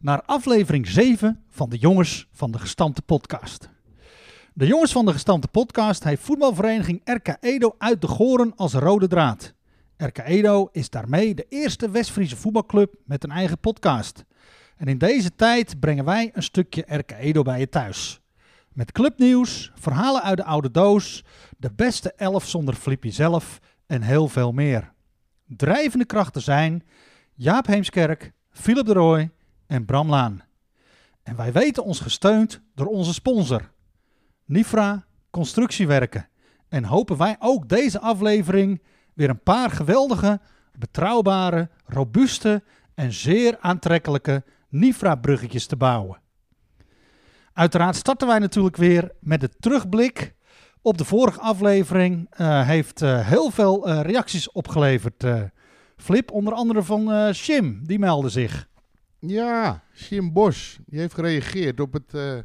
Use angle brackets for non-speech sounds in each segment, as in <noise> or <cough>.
naar aflevering 7 van de Jongens van de Gestampte Podcast. De Jongens van de Gestampte Podcast heeft voetbalvereniging RK Edo uit de Goren als rode draad. RK Edo is daarmee de eerste West-Friese voetbalclub met een eigen podcast. En in deze tijd brengen wij een stukje RK Edo bij je thuis. Met clubnieuws, verhalen uit de oude doos, de beste elf zonder Flippy zelf en heel veel meer. Drijvende krachten zijn Jaap Heemskerk, Philip de Rooij en Bram Laan. En wij weten ons gesteund door onze sponsor, Nifra Constructiewerken. En hopen wij ook deze aflevering weer een paar geweldige, betrouwbare, robuuste en zeer aantrekkelijke Nifra-bruggetjes te bouwen. Uiteraard starten wij natuurlijk weer met de terugblik op de vorige aflevering. Uh, heeft uh, heel veel uh, reacties opgeleverd. Flip, onder andere van Shim, die meldde zich. Ja, Jim Bos die heeft gereageerd op, het, uh,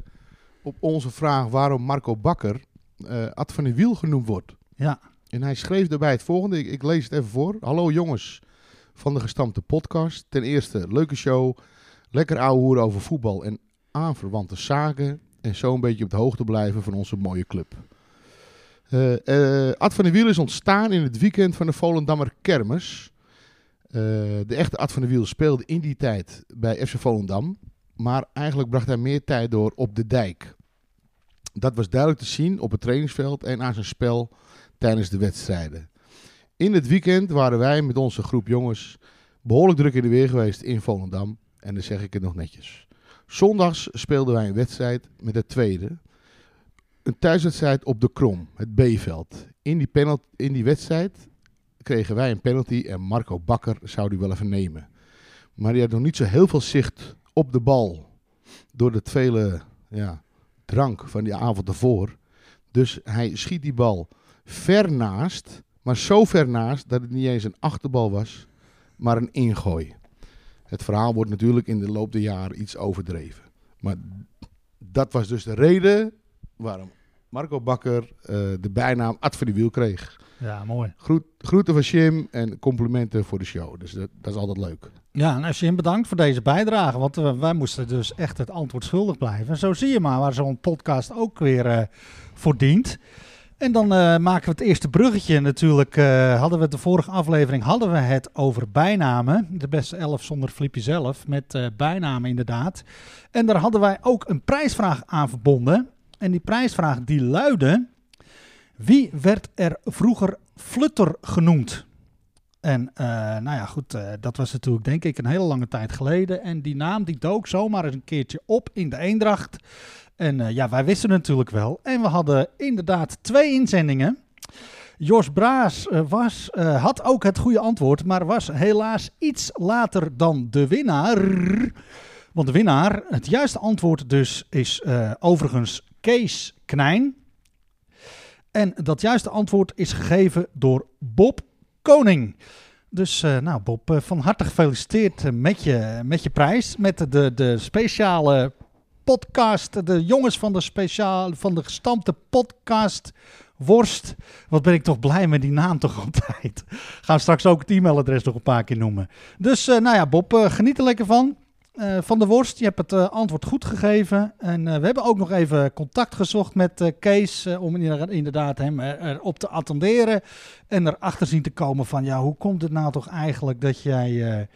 op onze vraag waarom Marco Bakker uh, Ad van de Wiel genoemd wordt. Ja. En hij schreef daarbij het volgende, ik, ik, lees het even voor. Hallo jongens van de gestampte podcast. Ten eerste, leuke show, lekker ouwehoeren over voetbal en aanverwante zaken. En zo een beetje op de hoogte blijven van onze mooie club. Uh, Ad van de Wiel is ontstaan in het weekend van de Volendammer Kermis. Uh, de echte Ad van de Wiel speelde in die tijd bij FC Volendam. Maar eigenlijk bracht hij meer tijd door op de dijk. Dat was duidelijk te zien op het trainingsveld en aan zijn spel tijdens de wedstrijden. In het weekend waren wij met onze groep jongens behoorlijk druk in de weer geweest in Volendam. En dan zeg ik het nog netjes. Zondags speelden wij een wedstrijd met de tweede. Een thuiswedstrijd op de Krom, het B-veld. In in die wedstrijd kregen wij een penalty en Marco Bakker zou die wel even nemen. Maar die had nog niet zo heel veel zicht op de bal door het vele ja, drank van die avond ervoor. Dus hij schiet die bal ver naast, maar zo ver naast dat het niet eens een achterbal was, maar een ingooi. Het verhaal wordt natuurlijk in de loop der jaren iets overdreven. Maar dat was dus de reden waarom Marco Bakker uh, de bijnaam Ad de Wiel kreeg. Ja, mooi. Groet, groeten van Jim en complimenten voor de show. Dus dat, dat is altijd leuk. Ja, en Jim, bedankt voor deze bijdrage. Want uh, wij moesten dus echt het antwoord schuldig blijven. En zo zie je maar waar zo'n podcast ook weer uh, voor dient. En dan uh, maken we het eerste bruggetje natuurlijk. hadden we de vorige aflevering hadden we het over bijnamen. De beste elf zonder Flippy zelf. Met bijnamen inderdaad. En daar hadden wij ook een prijsvraag aan verbonden. En die prijsvraag die luidde... Wie werd er vroeger Flutter genoemd? En uh, nou ja, goed, uh, dat was natuurlijk denk ik een hele lange tijd geleden. En die naam die dook zomaar eens een keertje op in de Eendracht. En uh, ja, wij wisten het natuurlijk wel. En we hadden inderdaad twee inzendingen. Jos Braas was, had ook het goede antwoord, maar was helaas iets later dan de winnaar. Want de winnaar, het juiste antwoord dus, is overigens Kees Knijn. En dat juiste antwoord is gegeven door Bob Koning. Dus uh, nou Bob, uh, van harte gefeliciteerd met je, met je prijs. Met de, de speciale podcast. De jongens van de, speciaal, van de gestampte podcast Worst. Wat ben ik toch blij met die naam toch <laughs> altijd. Gaan straks ook het e-mailadres nog een paar keer noemen. Dus nou ja Bob, geniet er lekker van. Uh, van de Worst, je hebt het uh, antwoord goed gegeven. En uh, we hebben ook nog even contact gezocht met Kees om inderdaad hem erop te attenderen. En erachter zien te komen van, ja, hoe komt het nou toch eigenlijk dat jij,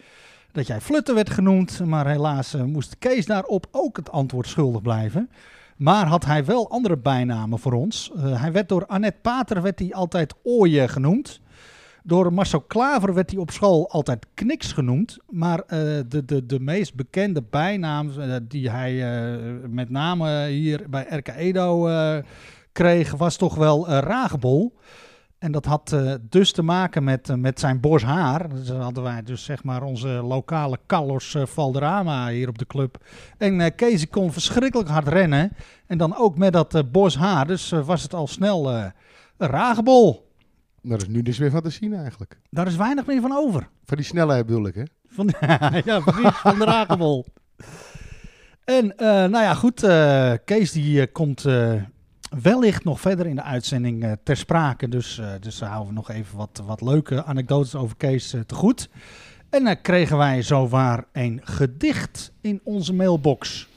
dat jij Flutter werd genoemd. Maar helaas moest Kees daarop ook het antwoord schuldig blijven. Maar had hij wel andere bijnamen voor ons. hij werd door Annette Pater werd hij altijd Ooie genoemd. Door Marcel Klaver werd hij op school altijd Kniks genoemd. Maar uh, de, de, de meest bekende bijnaam uh, die hij uh, met name hier bij RK Edo kreeg, was toch wel Ragebol. En dat had uh, dus te maken met, uh, met zijn bos haar. Dus hadden wij dus zeg maar onze lokale Carlos uh, Valderrama hier op de club. En Kees kon verschrikkelijk hard rennen. En dan ook met dat bos haar. Dus was het al snel ragebol. Daar is nu dus weer van te zien eigenlijk. Daar is weinig meer van over. Van die snelheid bedoel ik hè? Van, <laughs> ja precies, van de ragebol. En nou ja goed, Kees die komt wellicht nog verder in de uitzending ter sprake. Dus, dus daar houden we nog even wat, wat leuke anekdotes over Kees te goed. En dan kregen wij zowaar een gedicht in onze mailbox.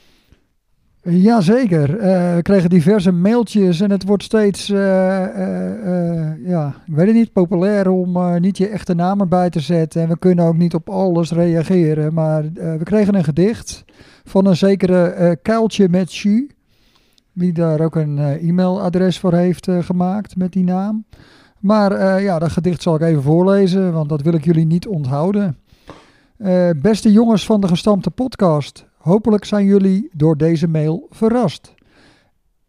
Jazeker. Uh, we kregen diverse mailtjes en het wordt steeds, ja, ik weet het niet, populair om niet je echte naam erbij te zetten. En we kunnen ook niet op alles reageren. Maar we kregen een gedicht van een zekere Kuiltje met Jus die daar ook een e-mailadres voor heeft gemaakt met die naam. Maar ja, dat gedicht zal ik even voorlezen, want dat wil ik jullie niet onthouden. beste jongens van de gestampte podcast, hopelijk zijn jullie door deze mail verrast.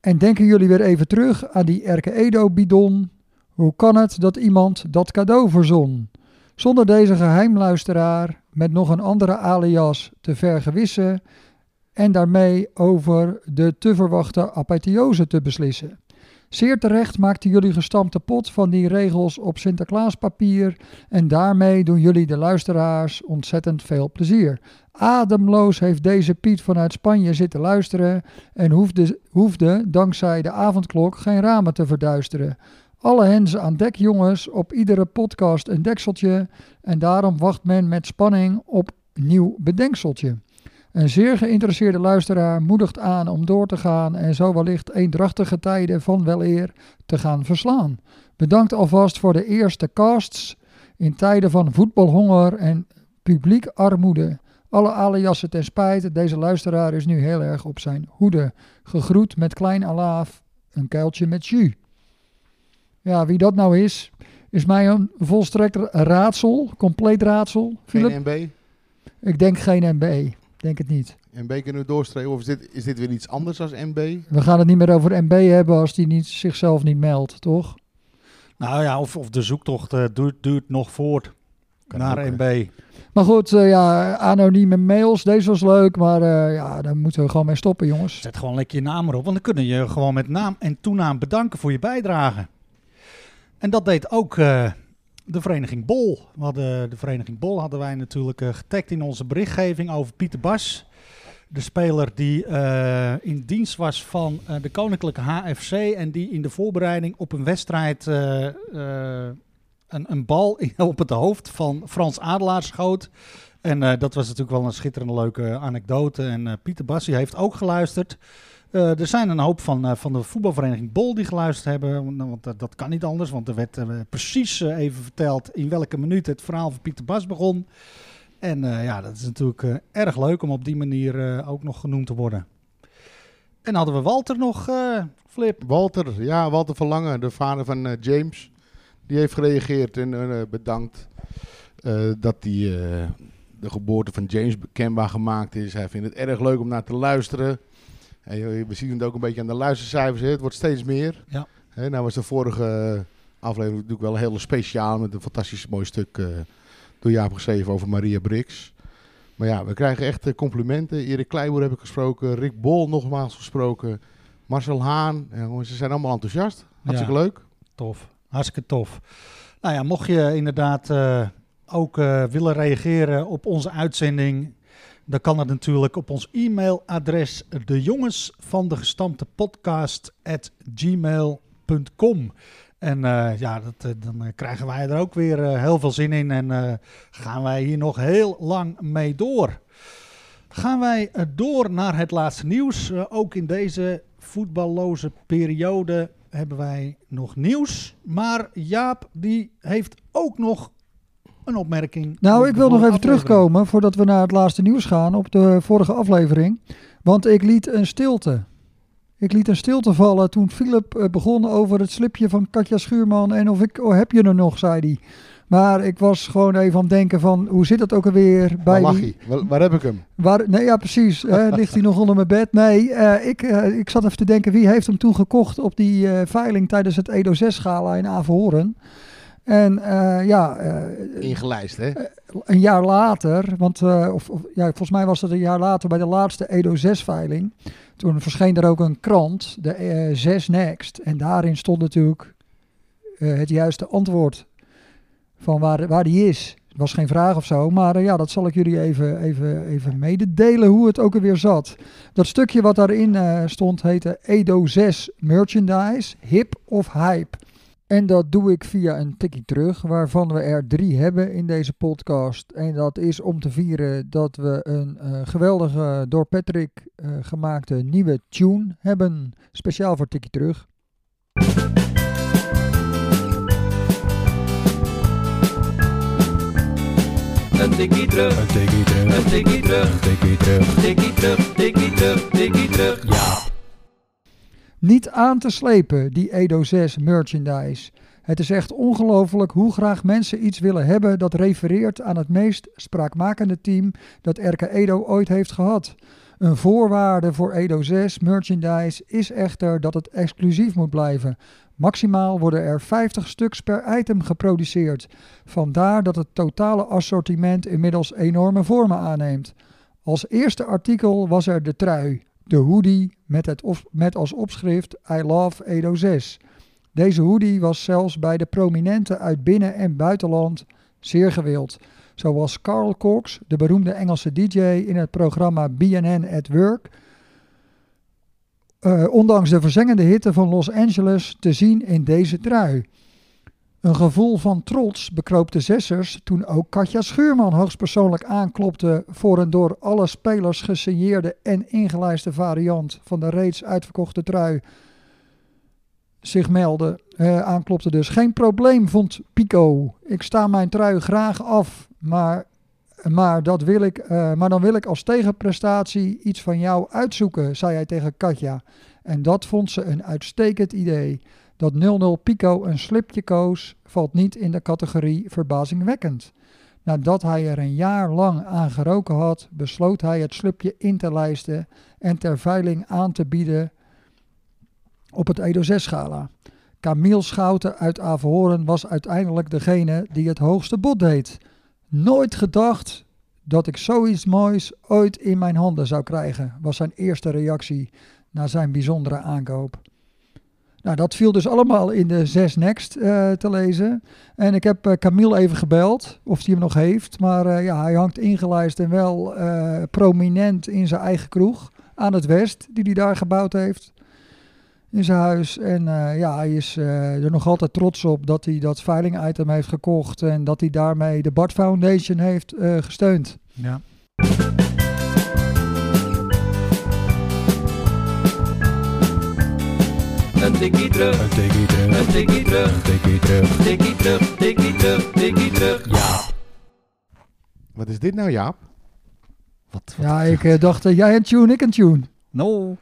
En denken jullie weer even terug aan die Erke Edo bidon? Hoe kan het dat iemand dat cadeau verzon? Zonder deze geheimluisteraar met nog een andere alias te vergewissen en daarmee over de te verwachte apotheose te beslissen. Zeer terecht maakten jullie gestampte pot van die regels op Sinterklaaspapier en daarmee doen jullie de luisteraars ontzettend veel plezier. Ademloos heeft deze Piet vanuit Spanje zitten luisteren en hoefde, hoefde dankzij de avondklok geen ramen te verduisteren. Alle hens aan dek, jongens, op iedere podcast een dekseltje en daarom wacht men met spanning op nieuw bedenkseltje. Een zeer geïnteresseerde luisteraar moedigt aan om door te gaan en zo wellicht eendrachtige tijden van weleer te gaan verslaan. Bedankt alvast voor de eerste casts in tijden van voetbalhonger en publiekarmoede. Alle aliassen ten spijt, deze luisteraar is nu heel erg op zijn hoede. Gegroet met klein alaaf, een kuiltje met jus. Ja, wie dat nou is, is mij een volstrekt raadsel, compleet raadsel. Philip? Geen MB? Ik denk geen MB. Denk het niet. MB kunnen we doorstreven of is dit, is dit weer iets anders als MB? We gaan het niet meer over MB hebben als die niet, zichzelf niet meldt, toch? Nou ja, of, of de zoektocht uh, duurt, duurt nog voort naar MB. Maar goed, uh, ja, anonieme mails, deze was leuk, maar uh, ja, daar moeten we gewoon mee stoppen, jongens. Zet gewoon lekker je naam erop, want dan kunnen je gewoon met naam en toenaam bedanken voor je bijdrage. En dat deed ook de vereniging Bol. Hadden, de vereniging Bol hadden wij natuurlijk uh, getagd in onze berichtgeving over Pieter Bas. De speler die uh, in dienst was van uh, de Koninklijke HFC en die in de voorbereiding op een wedstrijd een, een, bal <laughs> op het hoofd van Frans Adelaar schoot. En dat was natuurlijk wel een schitterende leuke anekdote. En Pieter Bas heeft ook geluisterd. Uh, er zijn een hoop van, uh, van de voetbalvereniging Bol die geluisterd hebben. Want uh, dat kan niet anders. Want er werd precies even verteld in welke minuut het verhaal van Pieter Bas begon. En ja, dat is natuurlijk erg leuk om op die manier ook nog genoemd te worden. En hadden we Walter nog, Flip? Walter, ja, Walter Verlangen, de vader van James. Die heeft gereageerd en bedankt dat hij de geboorte van James kenbaar gemaakt is. Hij vindt het erg leuk om naar te luisteren. We zien het ook een beetje aan de luistercijfers. Hè. Het wordt steeds meer. Ja. Hey, nou was de vorige aflevering natuurlijk wel heel speciaal met een fantastisch mooi stuk uh, door Jaap geschreven over Maria Brix. Maar ja, we krijgen echt uh, complimenten. Erik Kleiboer heb ik gesproken, Rick Bol nogmaals gesproken, Marcel Haan. Ja, ze zijn allemaal enthousiast. Hartstikke ja, leuk. Tof, hartstikke tof. Nou ja, mocht je inderdaad uh, ook willen reageren op onze uitzending dan kan het natuurlijk op ons e-mailadres de jongens van de gestampte podcast at gmail.com. En uh, ja, dat, uh, dan krijgen wij er ook weer heel veel zin in en gaan wij hier nog heel lang mee door. Gaan wij door naar het laatste nieuws. ook in deze voetballoze periode hebben wij nog nieuws. Maar Jaap, die heeft ook nog een opmerking. Nou, ik wil nog even terugkomen voordat we naar het laatste nieuws gaan op de vorige aflevering. Want ik liet een stilte. Ik liet een stilte vallen toen Philip eh, begon over het slipje van Katja Schuurman. En of ik, oh, heb je er nog, zei hij. Maar ik was gewoon even aan het denken van, hoe zit dat ook alweer Waar bij lag die... hij? Waar, waar heb ik hem? Waar, nee, ja, precies. hè, <laughs> ligt hij nog onder mijn bed? Nee, eh, ik, eh, ik zat even te denken, wie heeft hem toen gekocht op die eh, veiling tijdens het Edo 6-gala in Averhoorn? En eh, ja, eh, Ingelijst, hè? een jaar later, want eh, of, of- ja, volgens mij was dat een jaar later bij de laatste Edo 6-veiling. Toen verscheen er ook een krant, de eh 6 Next. En daarin stond natuurlijk eh, het juiste antwoord van waar, waar die is. Het was geen vraag of zo, maar eh, ja, dat zal ik jullie even, even, even mededelen hoe het ook alweer zat. Dat stukje wat daarin eh, stond heette Edo 6 Merchandise, Hip of Hype. En dat doe ik via een tikkie terug, waarvan we er drie hebben in deze podcast. En dat is om te vieren dat we een eh, geweldige, door Patrick eh, gemaakte nieuwe tune hebben. Speciaal voor tikkie terug. Een tikkie terug, Een tikkie terug, een tikkie terug, een tikkie terug. tikkie terug, tikkie terug, tikkie terug. Ja. Niet aan te slepen, die Edo 6 merchandise. Het is echt ongelooflijk hoe graag mensen iets willen hebben dat refereert aan het meest spraakmakende team dat RK Edo ooit heeft gehad. Een voorwaarde voor Edo 6 merchandise is echter dat het exclusief moet blijven. Maximaal worden er 50 stuks per item geproduceerd. Vandaar dat het totale assortiment inmiddels enorme vormen aanneemt. Als eerste artikel was er de trui, de hoodie met, het met als opschrift I love Edo 6. Deze hoodie was zelfs bij de prominenten uit binnen- en buitenland zeer gewild. Zoals Carl Cox, de beroemde Engelse DJ in het programma BNN at Work. eh, ondanks de verzengende hitte van Los Angeles te zien in deze trui. Een gevoel van trots bekroop de zessers toen ook Katja Schuurman hoogstpersoonlijk aanklopte voor een door alle spelers gesigneerde en ingelijste variant van de reeds uitverkochte trui zich meldde. Eh, aanklopte dus. Geen probleem, vond Pico. Ik sta mijn trui graag af, maar, maar, dat wil ik, eh, maar dan wil ik als tegenprestatie iets van jou uitzoeken, zei hij tegen Katja. En dat vond ze een uitstekend idee. Dat 00 Pico een slipje koos, valt niet in de categorie verbazingwekkend. Nadat hij er een jaar lang aan geroken had, besloot hij het slipje in te lijsten en ter veiling aan te bieden op het Edo 6-gala. Camille Schouten uit Averhoorn was uiteindelijk degene die het hoogste bod deed. Nooit gedacht dat ik zoiets moois ooit in mijn handen zou krijgen, was zijn eerste reactie na zijn bijzondere aankoop. Nou, dat viel dus allemaal in de 6 Next eh, te lezen. En ik heb eh, Camille even gebeld of hij hem nog heeft. Maar eh, ja, hij hangt ingelijst en wel prominent in zijn eigen kroeg aan het West, die hij daar gebouwd heeft. In zijn huis. En ja, hij is er nog altijd trots op dat hij dat veiling item heeft gekocht. En dat hij daarmee de Bart Foundation heeft gesteund. Ja. Een tikkie terug, Een tikkie terug, een tikkie terug, een tikkie terug. tikkie terug, tikkie terug, tikkie terug. Ja. Wat is dit nou, Jaap? Wat, Ja, ik eh, dacht, eh, jij een tune, ik een tune. No.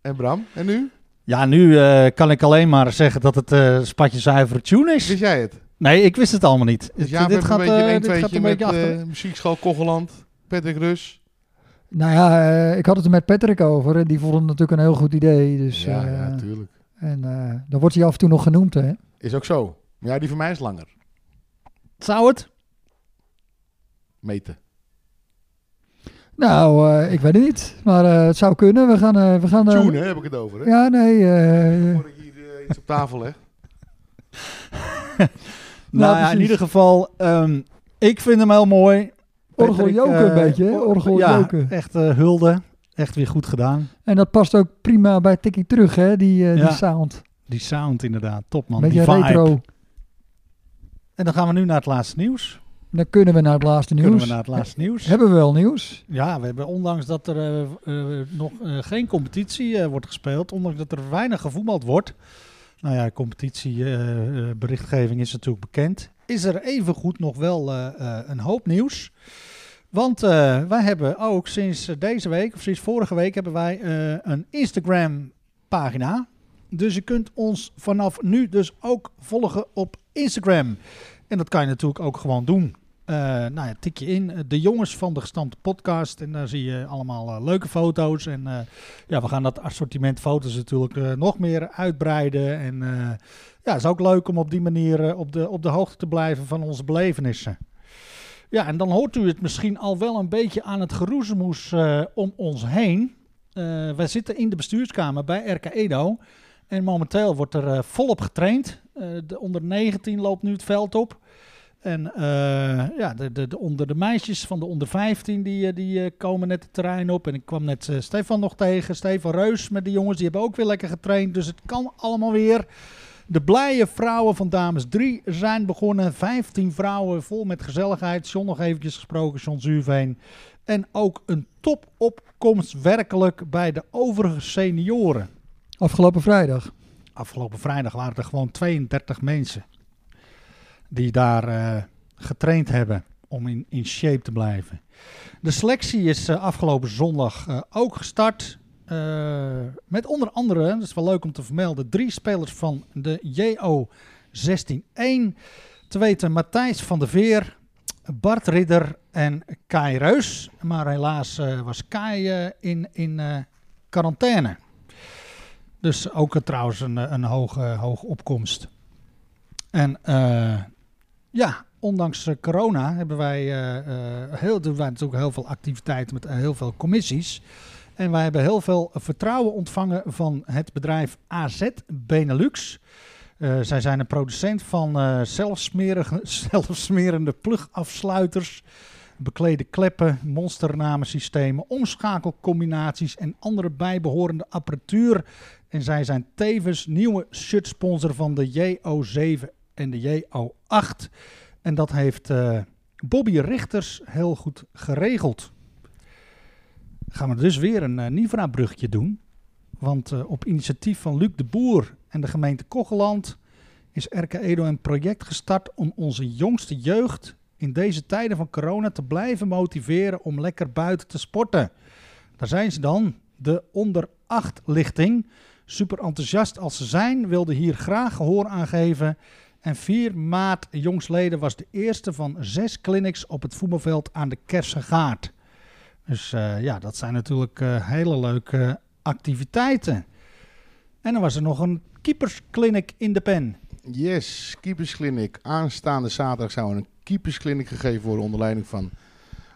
En Bram? En nu? Ja, nu eh, kan ik alleen maar zeggen dat het eh spatje zuivere tune is. Wist jij het? Nee, ik wist het allemaal niet. Dus Jaap dit heeft gaat, een beetje eh, een dit gaat 1 een met beetje achter. eh, muziekschool Kogeland, Patrick Rus. Nou ja, eh, ik had het er met Patrick over. En die vond het natuurlijk een heel goed idee. Dus, ja, eh, ja, tuurlijk. En eh, dan wordt hij af en toe nog genoemd, hè. Is ook zo. Maar ja, die van mij is langer. Zou het? Meten. Nou, eh, ik weet het niet. Maar eh, het zou kunnen. We gaan... eh, we gaan Tune, hè, heb ik het over. Hè? Ja, nee. eh, Voor ik hier iets op tafel leg. <laughs> Nou ja, in ieder geval, ehm, ik vind hem heel mooi. Orgeljoken Patrick, een beetje, hè? or- Orgeljoken. Ja, echt eh, hulde. Echt weer goed gedaan. en dat past ook prima bij Tikkie terug, hè? Die, eh, Ja. die sound. Die sound inderdaad, top man. Beetje Die vibe. retro. En dan gaan we nu naar het laatste nieuws. Dan kunnen we naar het laatste nieuws. Kunnen we naar het laatste nieuws. Hebben we wel nieuws? Ja, we hebben ondanks dat er eh, eh, nog geen competitie wordt gespeeld, ondanks dat er weinig gevoetbald wordt. Nou ja, competitieberichtgeving is natuurlijk bekend. Is er evengoed nog wel een hoop nieuws. Want eh, wij hebben ook sinds deze week, of sinds vorige week, hebben wij eh, een Instagram pagina. Dus je kunt ons vanaf nu dus ook volgen op Instagram. En dat kan je natuurlijk ook gewoon doen. Eh, nou ja, tik je in eh, de jongens van de gestampte podcast. En daar zie je allemaal eh, leuke foto's. En eh, ja, we gaan dat assortiment foto's natuurlijk eh, nog meer uitbreiden. En eh, ja, het is ook leuk om op die manier eh, op, de, op de hoogte te blijven van onze belevenissen. Ja, en dan hoort u het misschien al wel een beetje aan het geroezemoes eh, om ons heen. Eh, wij zitten in de bestuurskamer bij RK Edo. En momenteel wordt er eh, volop getraind. De onder 19 loopt nu het veld op. En ja, de, de, de, onder de meisjes van de onder 15 die, die komen net het terrein op. En ik kwam net Stefan nog tegen. Stefan Reus met de jongens. Die hebben ook weer lekker getraind. Dus het kan allemaal weer. De blije vrouwen van dames 3 zijn begonnen. 15 vrouwen vol met gezelligheid. John nog eventjes gesproken, John Zuurveen. En ook een topopkomst werkelijk bij de overige senioren. Afgelopen vrijdag. Afgelopen vrijdag waren er gewoon 32 mensen die daar eh, getraind hebben om in, in shape te blijven. De selectie is eh, afgelopen zondag eh, ook gestart. Eh, met onder andere, dat is wel leuk om te vermelden, drie spelers van de JO 16-1. Te weten Matthijs van der Veer, Bart Ridder en Kai Reus. Maar helaas eh, was Kai eh, in, in quarantaine. Dus ook trouwens een, een hoge, hoge opkomst. En ja, ondanks corona hebben wij, heel, doen wij natuurlijk heel veel activiteiten met heel veel commissies. En wij hebben heel veel vertrouwen ontvangen van het bedrijf AZ Benelux. Eh, zij zijn een producent van zelfsmerige, <laughs> zelfsmerende plugafsluiters, beklede kleppen, monsternamensystemen, omschakelcombinaties en andere bijbehorende apparatuur. En zij zijn tevens nieuwe shirtsponsor van de JO7 en de JO8. En dat heeft eh, Bobby Richters heel goed geregeld. Gaan we dus weer een uh, Nivra-bruggetje doen. Want uh, op initiatief van Luc de Boer en de gemeente Kocheland is RK Edo een project gestart om onze jongste jeugd in deze tijden van corona te blijven motiveren om lekker buiten te sporten. Daar zijn ze dan, de onder 8 lichting. Super enthousiast als ze zijn, wilden hier graag gehoor aan geven. En 4 maart jongsleden was de eerste van zes clinics op het voetbalveld aan de Kersengaard. Dus uh, ja, dat zijn natuurlijk uh, hele leuke activiteiten. En dan was er nog een keepersclinic in de pen. Yes, keepersclinic. Aanstaande zaterdag zou een keepersclinic gegeven worden onder leiding van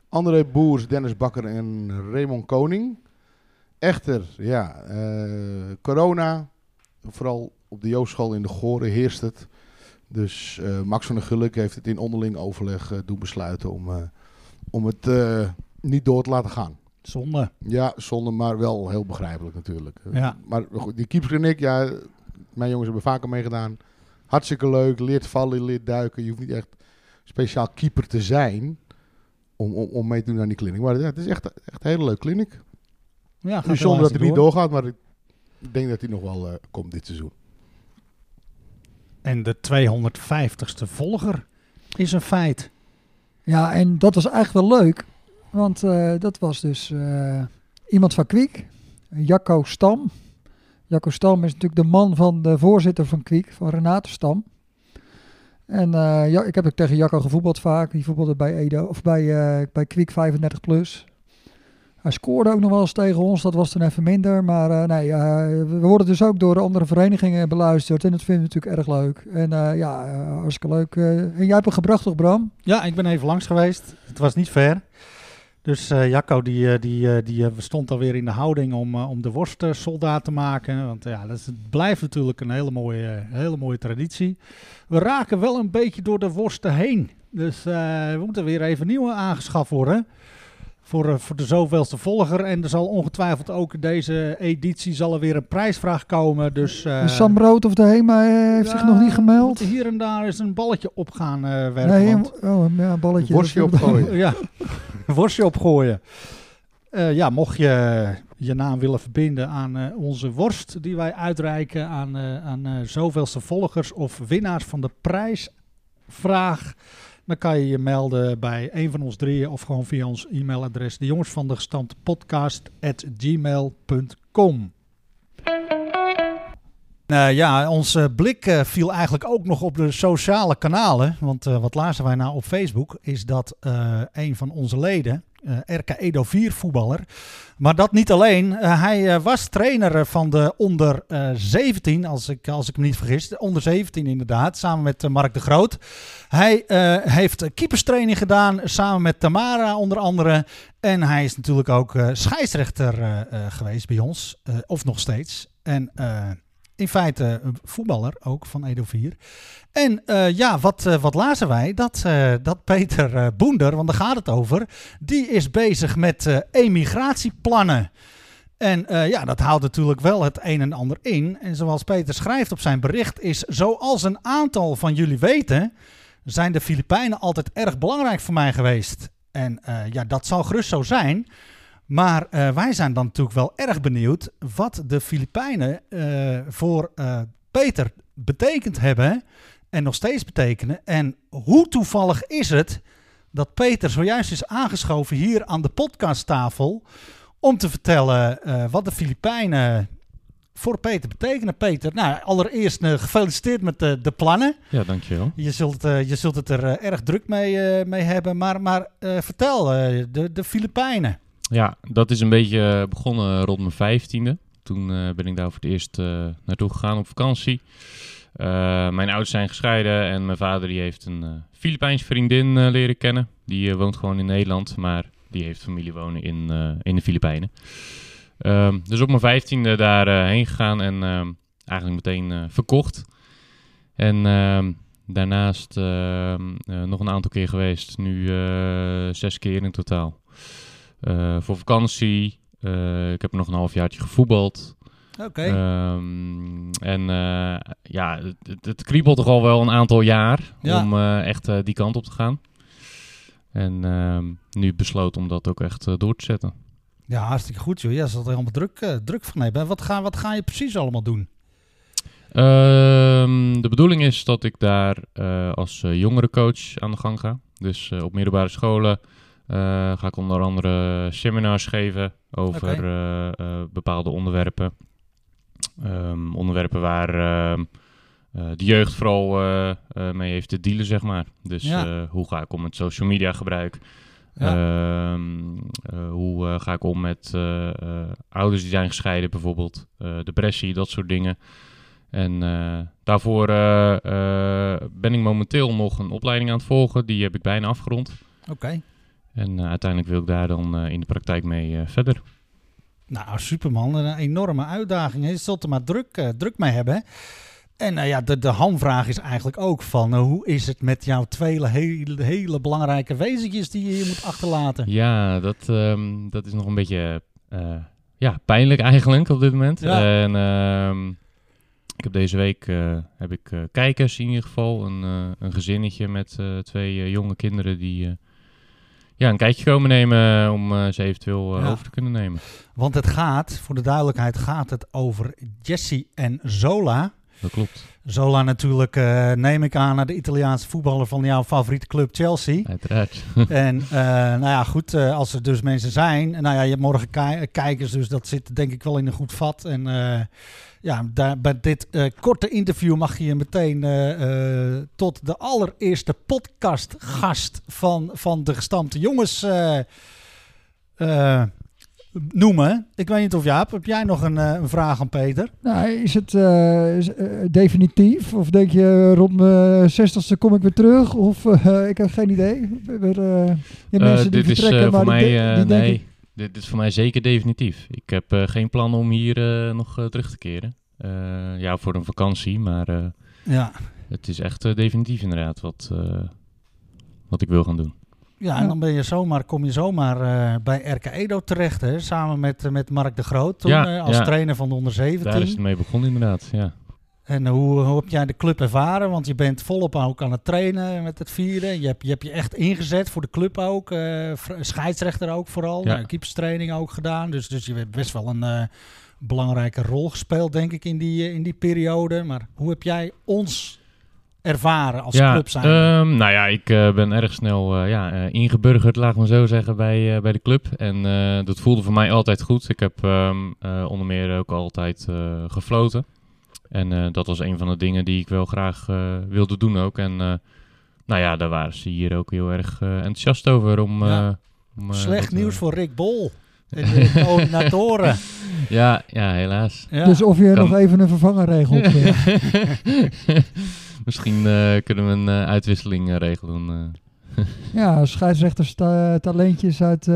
André Boers, Dennis Bakker en Raymond Koning. Echter, ja, uh, corona, vooral op de Joostschool in de Goren heerst het. Dus Max van der Gulik heeft het in onderling overleg doen besluiten om, om het niet door te laten gaan. Zonde. Ja, zonde, maar wel heel begrijpelijk natuurlijk. Ja. Maar goed, die keeperskliniek, ja, mijn jongens hebben vaker meegedaan. Hartstikke leuk, leert vallen, leert duiken. Je hoeft niet echt speciaal keeper te zijn om, om, om mee te doen aan die kliniek. Maar ja, het is echt, echt een hele leuke kliniek. Ja, het is zonde dat het door. niet doorgaat, maar ik denk dat hij nog wel uh, komt dit seizoen. En de 250ste volger is een feit. Ja, en dat was eigenlijk wel leuk. Want uh, dat was dus uh, iemand van Kwiek, Jacco Stam. Jacco Stam is natuurlijk de man van de voorzitter van Kwiek, van Renate Stam. En uh, ja, ik heb ook tegen Jacco gevoetbald vaak. Die voetbalde bij Edo of bij, bij Kwiek 35 plus. Hij scoorde ook nog wel eens tegen ons, dat was dan even minder. Maar nee, uh, we worden dus ook door andere verenigingen beluisterd. En dat vinden we natuurlijk erg leuk. En uh, ja, hartstikke leuk. en jij hebt hem gebracht toch, Bram? Ja, ik ben even langs geweest. Het was niet ver. Dus Jacco die, die, die stond alweer in de houding om, om de worstsoldaat te maken. Want ja, dat blijft natuurlijk een hele mooie, hele mooie traditie. We raken wel een beetje door de worsten heen. Dus we moeten weer even nieuwe aangeschaft worden voor, voor de zoveelste volger. En er zal ongetwijfeld ook deze editie zal er weer een prijsvraag komen. Dus, uh, Sam Brood of de HEMA heeft ja, zich nog niet gemeld. Hier en daar is een balletje op gaan uh, werken. Nee, want, oh, ja, een balletje. Worstje opgooien. <laughs> ja, worstje opgooien. Uh, ja, mocht je je naam willen verbinden aan onze worst die wij uitreiken aan, aan zoveelste volgers of winnaars van de prijsvraag dan kan je je melden bij een van ons drieën of gewoon via ons e-mailadres de jongens van de gestampte podcast at. Nou ja, onze blik eh, viel eigenlijk ook nog op de sociale kanalen. Want eh, wat lazen wij nou op Facebook is dat eh, een van onze leden, eh, RK Edo 4 voetballer, maar dat niet alleen. eh, hij eh, was trainer eh, van de onder eh, 17, als ik, als ik me niet vergis. De onder 17 inderdaad, samen met eh, Mark de Groot. Hij eh, heeft eh, keeperstraining gedaan, samen met Tamara onder andere. En hij is natuurlijk ook eh, scheidsrechter eh, eh, geweest bij ons, eh, of nog steeds. En eh, in feite een voetballer ook van Edo 4. En eh, ja, wat, eh, wat lazen wij? Dat, eh, dat Peter eh, Boender, want daar gaat het over, die is bezig met eh, emigratieplannen. En eh, ja, dat houdt natuurlijk wel het een en ander in. En zoals Peter schrijft op zijn bericht is, zoals een aantal van jullie weten, zijn de Filipijnen altijd erg belangrijk voor mij geweest. En eh, ja, dat zal gerust zo zijn. Maar eh, wij zijn dan natuurlijk wel erg benieuwd wat de Filipijnen eh, voor eh, Peter betekend hebben en nog steeds betekenen. En hoe toevallig is het dat Peter zojuist is aangeschoven hier aan de podcasttafel om te vertellen wat de Filipijnen voor Peter betekenen. Peter, nou allereerst gefeliciteerd met de, de plannen. Ja, dankjewel. Je zult, je zult het er erg druk mee, mee hebben. Maar, maar vertel, de, de Filipijnen. Ja, dat is een beetje begonnen rond mijn vijftiende. Toen eh, ben ik daar voor het eerst eh, naartoe gegaan op vakantie. Eh, mijn ouders zijn gescheiden en mijn vader die heeft een eh Filipijns vriendin eh, leren kennen. Die eh, woont gewoon in Nederland, maar die heeft familie wonen in, eh, in de Filipijnen. Ehm, dus op mijn vijftiende daar eh, heen gegaan en ehm, eigenlijk meteen eh, verkocht. En ehm, daarnaast eh, nog een aantal keer geweest, nu eh, zes keer in totaal. Eh, voor vakantie. Eh, ik heb nog een halfjaartje gevoetbald. Oké. Ehm, en eh, ja, het, het, kriebelt toch al wel een aantal jaar Ja. om echt die kant op te gaan. En ehm, nu besloten om dat ook echt door te zetten. Ja, hartstikke goed joh. Ja, ze er helemaal druk, druk van hebben. Wat ga, wat ga je precies allemaal doen? Ehm, de bedoeling is dat ik daar als uh, jongerencoach aan de gang ga. Dus op middelbare scholen ga ik onder andere seminars geven over eh, eh, bepaalde onderwerpen. Ehm, onderwerpen waar ehm, eh, de jeugd vooral eh, eh, mee heeft te dealen, zeg maar. Dus Ja. eh, hoe ga ik om met social media gebruik? Ja. Ehm, eh, hoe eh, ga ik om met eh, eh, ouders die zijn gescheiden bijvoorbeeld? Eh, depressie, dat soort dingen. En eh, daarvoor eh, eh, ben ik momenteel nog een opleiding aan het volgen. Die heb ik bijna afgerond. Oké. En eh, uiteindelijk wil ik daar dan eh, in de praktijk mee eh, verder. Nou, superman. Een enorme uitdaging. Je zult er maar druk, druk mee hebben. En nou ja, de, de hamvraag is eigenlijk ook van... hoe is het met jouw twee hele, hele belangrijke wezentjes die je hier moet achterlaten? Ja, dat, ehm, dat is nog een beetje ja, pijnlijk eigenlijk op dit moment. Ja. En ehm, ik heb deze week heb ik, kijkers in ieder geval. Een, een gezinnetje met twee jonge kinderen die ja, een kijkje komen nemen om eh, ze eventueel eh, Ja. over te kunnen nemen. Want het gaat, voor de duidelijkheid, gaat het over Jesse en Zola. Dat klopt, Zola natuurlijk, eh, neem ik aan, naar de Italiaanse voetballer van jouw favoriete club Chelsea. uiteraard. <laughs> En eh, nou ja, goed, eh, als er dus mensen zijn. Nou ja, je hebt morgen ki- kijkers, dus dat zit denk ik wel in een goed vat. En eh, ja, daar, bij dit eh, korte interview mag je je meteen eh, eh, tot de allereerste podcastgast van, van de gestampte jongens eh, eh, noemen. Ik weet niet of Jaap, heb jij nog een, eh, een vraag aan Peter? Nou, is het is, definitief? Of denk je rond mijn zestigste kom ik weer terug? Of eh, <laughs> ik heb geen idee. Er, je hebt mensen die dit is vertrekken, eh, maar die, mij, denken... dit, dit is voor mij zeker definitief. Ik heb eh, geen plan om hier eh, nog eh, terug te keren. Eh, ja, voor een vakantie, maar eh, Ja. het is echt definitief inderdaad wat, eh, wat ik wil gaan doen. Ja, en dan ben je zomaar, kom je zomaar eh, bij RK Edo terecht, hè, samen met, met Mark de Groot, toen, Ja, eh, als ja. trainer van de onder 17. Daar is het mee begonnen inderdaad, ja. En hoe, hoe heb jij de club ervaren? Want je bent volop ook aan het trainen met het vieren. Je hebt je, hebt je echt ingezet voor de club ook. eh, scheidsrechter ook vooral. Ja. Keeperstraining ook gedaan. Dus, dus je hebt best wel een eh, belangrijke rol gespeeld, denk ik, in die, eh, in die periode. Maar hoe heb jij ons ervaren als ja, club zijn? ehm, nou ja, ik ben erg snel eh, ja, ingeburgerd, laat maar zo zeggen, bij, bij de club. En dat voelde voor mij altijd goed. Ik heb ehm, eh, onder meer ook altijd gefloten. En eh, dat was een van de dingen die ik wel graag eh, wilde doen ook. En eh, nou ja, daar waren ze hier ook heel erg enthousiast over. Om, Ja. eh, om, eh, Slecht dat, nieuws voor Rick Bol. <laughs> En de coördinatoren. <laughs> Ja, ja, helaas. Ja. Dus of je Kan- nog even een vervanger regelt. <laughs> Misschien eh, kunnen we een eh, uitwisseling eh, regelen. eh. ja, scheidsrechters ta- talentjes uit...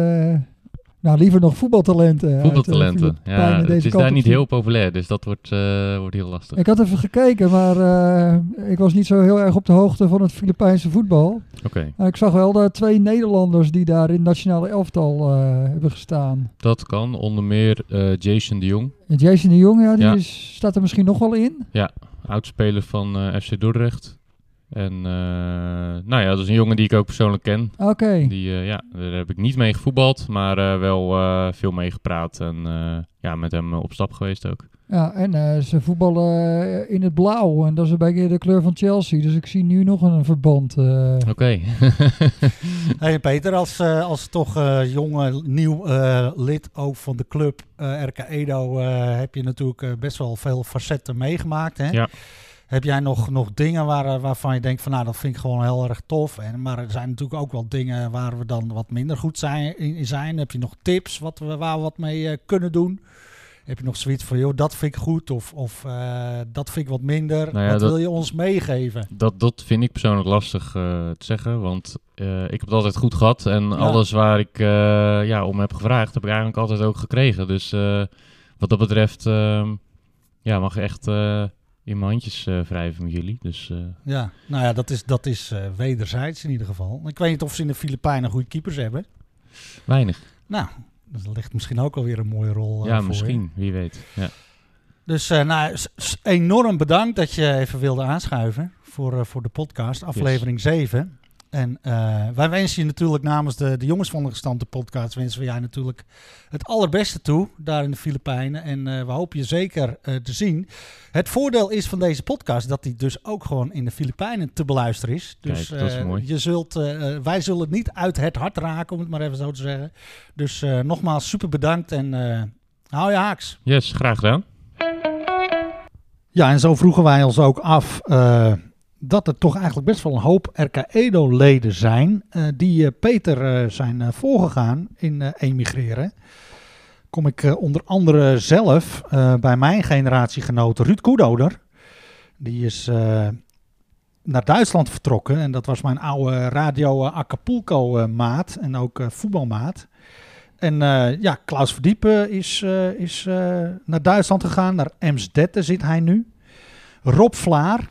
nou, liever nog voetbaltalenten. uit, eh, Voetbaltalenten. Ja, het is daar niet heel populair, dus dat wordt, eh, wordt heel lastig. Ik had even gekeken, maar eh, ik was niet zo heel erg op de hoogte van het Filipijnse voetbal. Oké, Maar ik zag wel dat twee Nederlanders die daar in het nationale elftal hebben gestaan. dat kan. Onder meer Jason de Jong, En Jason de Jong, ja, die Ja. Is, staat er misschien nog wel in. oudspeler van FC Dordrecht. En eh, nou ja, dat is een jongen die ik ook persoonlijk ken. Oké. Die, eh, ja, daar heb ik niet mee gevoetbald, maar eh, wel eh, veel mee gepraat. En eh, ja, met hem op stap geweest ook. Ja, en eh, ze voetballen in het blauw. En dat is een beetje de kleur van Chelsea. Dus ik zie nu nog een verband. eh. Oké. <laughs> Hey Peter, als, als toch eh, jonge, nieuw eh, lid ook van de club RK Edo, eh, heb je natuurlijk eh, best wel veel facetten meegemaakt. Hè? Ja. Heb jij nog, nog dingen waar, eh, waarvan je denkt van nou dat vind ik gewoon heel erg tof. En, maar er zijn natuurlijk ook wel dingen waar we dan wat minder goed zijn, in, zijn. Heb je nog tips wat we, waar we wat mee eh, kunnen doen? Heb je nog zoiets van joh, dat vind ik goed of, of eh, dat vind ik wat minder? Nou ja, wat dat- wil je ons meegeven? Dat, dat vind ik persoonlijk lastig te zeggen, want ik heb het altijd goed gehad. En alles waar ik ja, om heb gevraagd, heb ik eigenlijk altijd ook gekregen. Dus wat dat betreft ehm, ja, mag ik echt in mijn handjes eh, wrijven met jullie. Dus eh, Ja, nou ja, dat is, dat is eh, wederzijds in ieder geval. Ik weet niet of ze in de Filipijnen goede keepers hebben. weinig. Nou, dat ligt misschien ook alweer een mooie rol ja, voor misschien. Wie weet. Ja. Dus nou, enorm bedankt dat je even wilde aanschuiven voor, voor de podcast, aflevering 7. En eh, wij wensen je natuurlijk namens de, de jongens van de gestampte podcast, wensen we jij natuurlijk het allerbeste toe daar in de Filipijnen. En eh, we hopen je zeker eh, te zien. Het voordeel is van deze podcast dat die dus ook gewoon in de Filipijnen te beluisteren is. Dus Kijk, dat is mooi. Je zult, wij zullen het niet uit het hart raken, om het maar even zo te zeggen. Dus nogmaals super bedankt en hou je haaks. Yes, graag gedaan. Ja, en zo vroegen wij ons ook af dat er toch eigenlijk best wel een hoop RK Edo-leden zijn eh, die eh, Peter eh, zijn voorgegaan in emigreren. Kom ik onder andere zelf bij mijn generatiegenoot Ruud Koedoder. Die is naar Duitsland vertrokken en dat was mijn oude Radio eh, Acapulco eh, maat en ook voetbalmaat. En ja, Klaus Verdiepen is, is naar Duitsland gegaan. Naar Emsdetten zit hij nu. Rob Vlaar,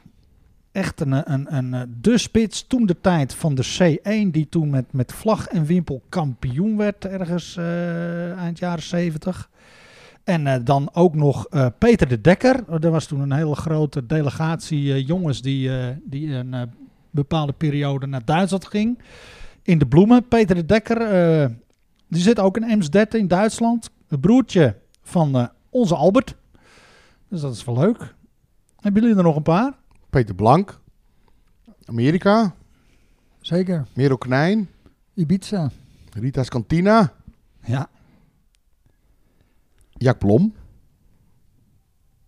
echt een, een, een, eh, de spits toen de tijd van de C1, die toen met, met vlag en wimpel kampioen werd ergens eh, eind jaren 70. En eh, dan ook nog Peter de Dekker. Er was toen een hele grote delegatie jongens die, die een bepaalde periode naar Duitsland ging. In de bloemen. Peter de Dekker, die zit ook in Emsdetten in Duitsland. Het broertje van onze Albert. Dus dat is wel leuk. Hebben jullie er nog een paar? Peter Blank. Amerika. Zeker. Merel Knijn. Ibiza. Rita's Cantina. Ja. Jack Blom.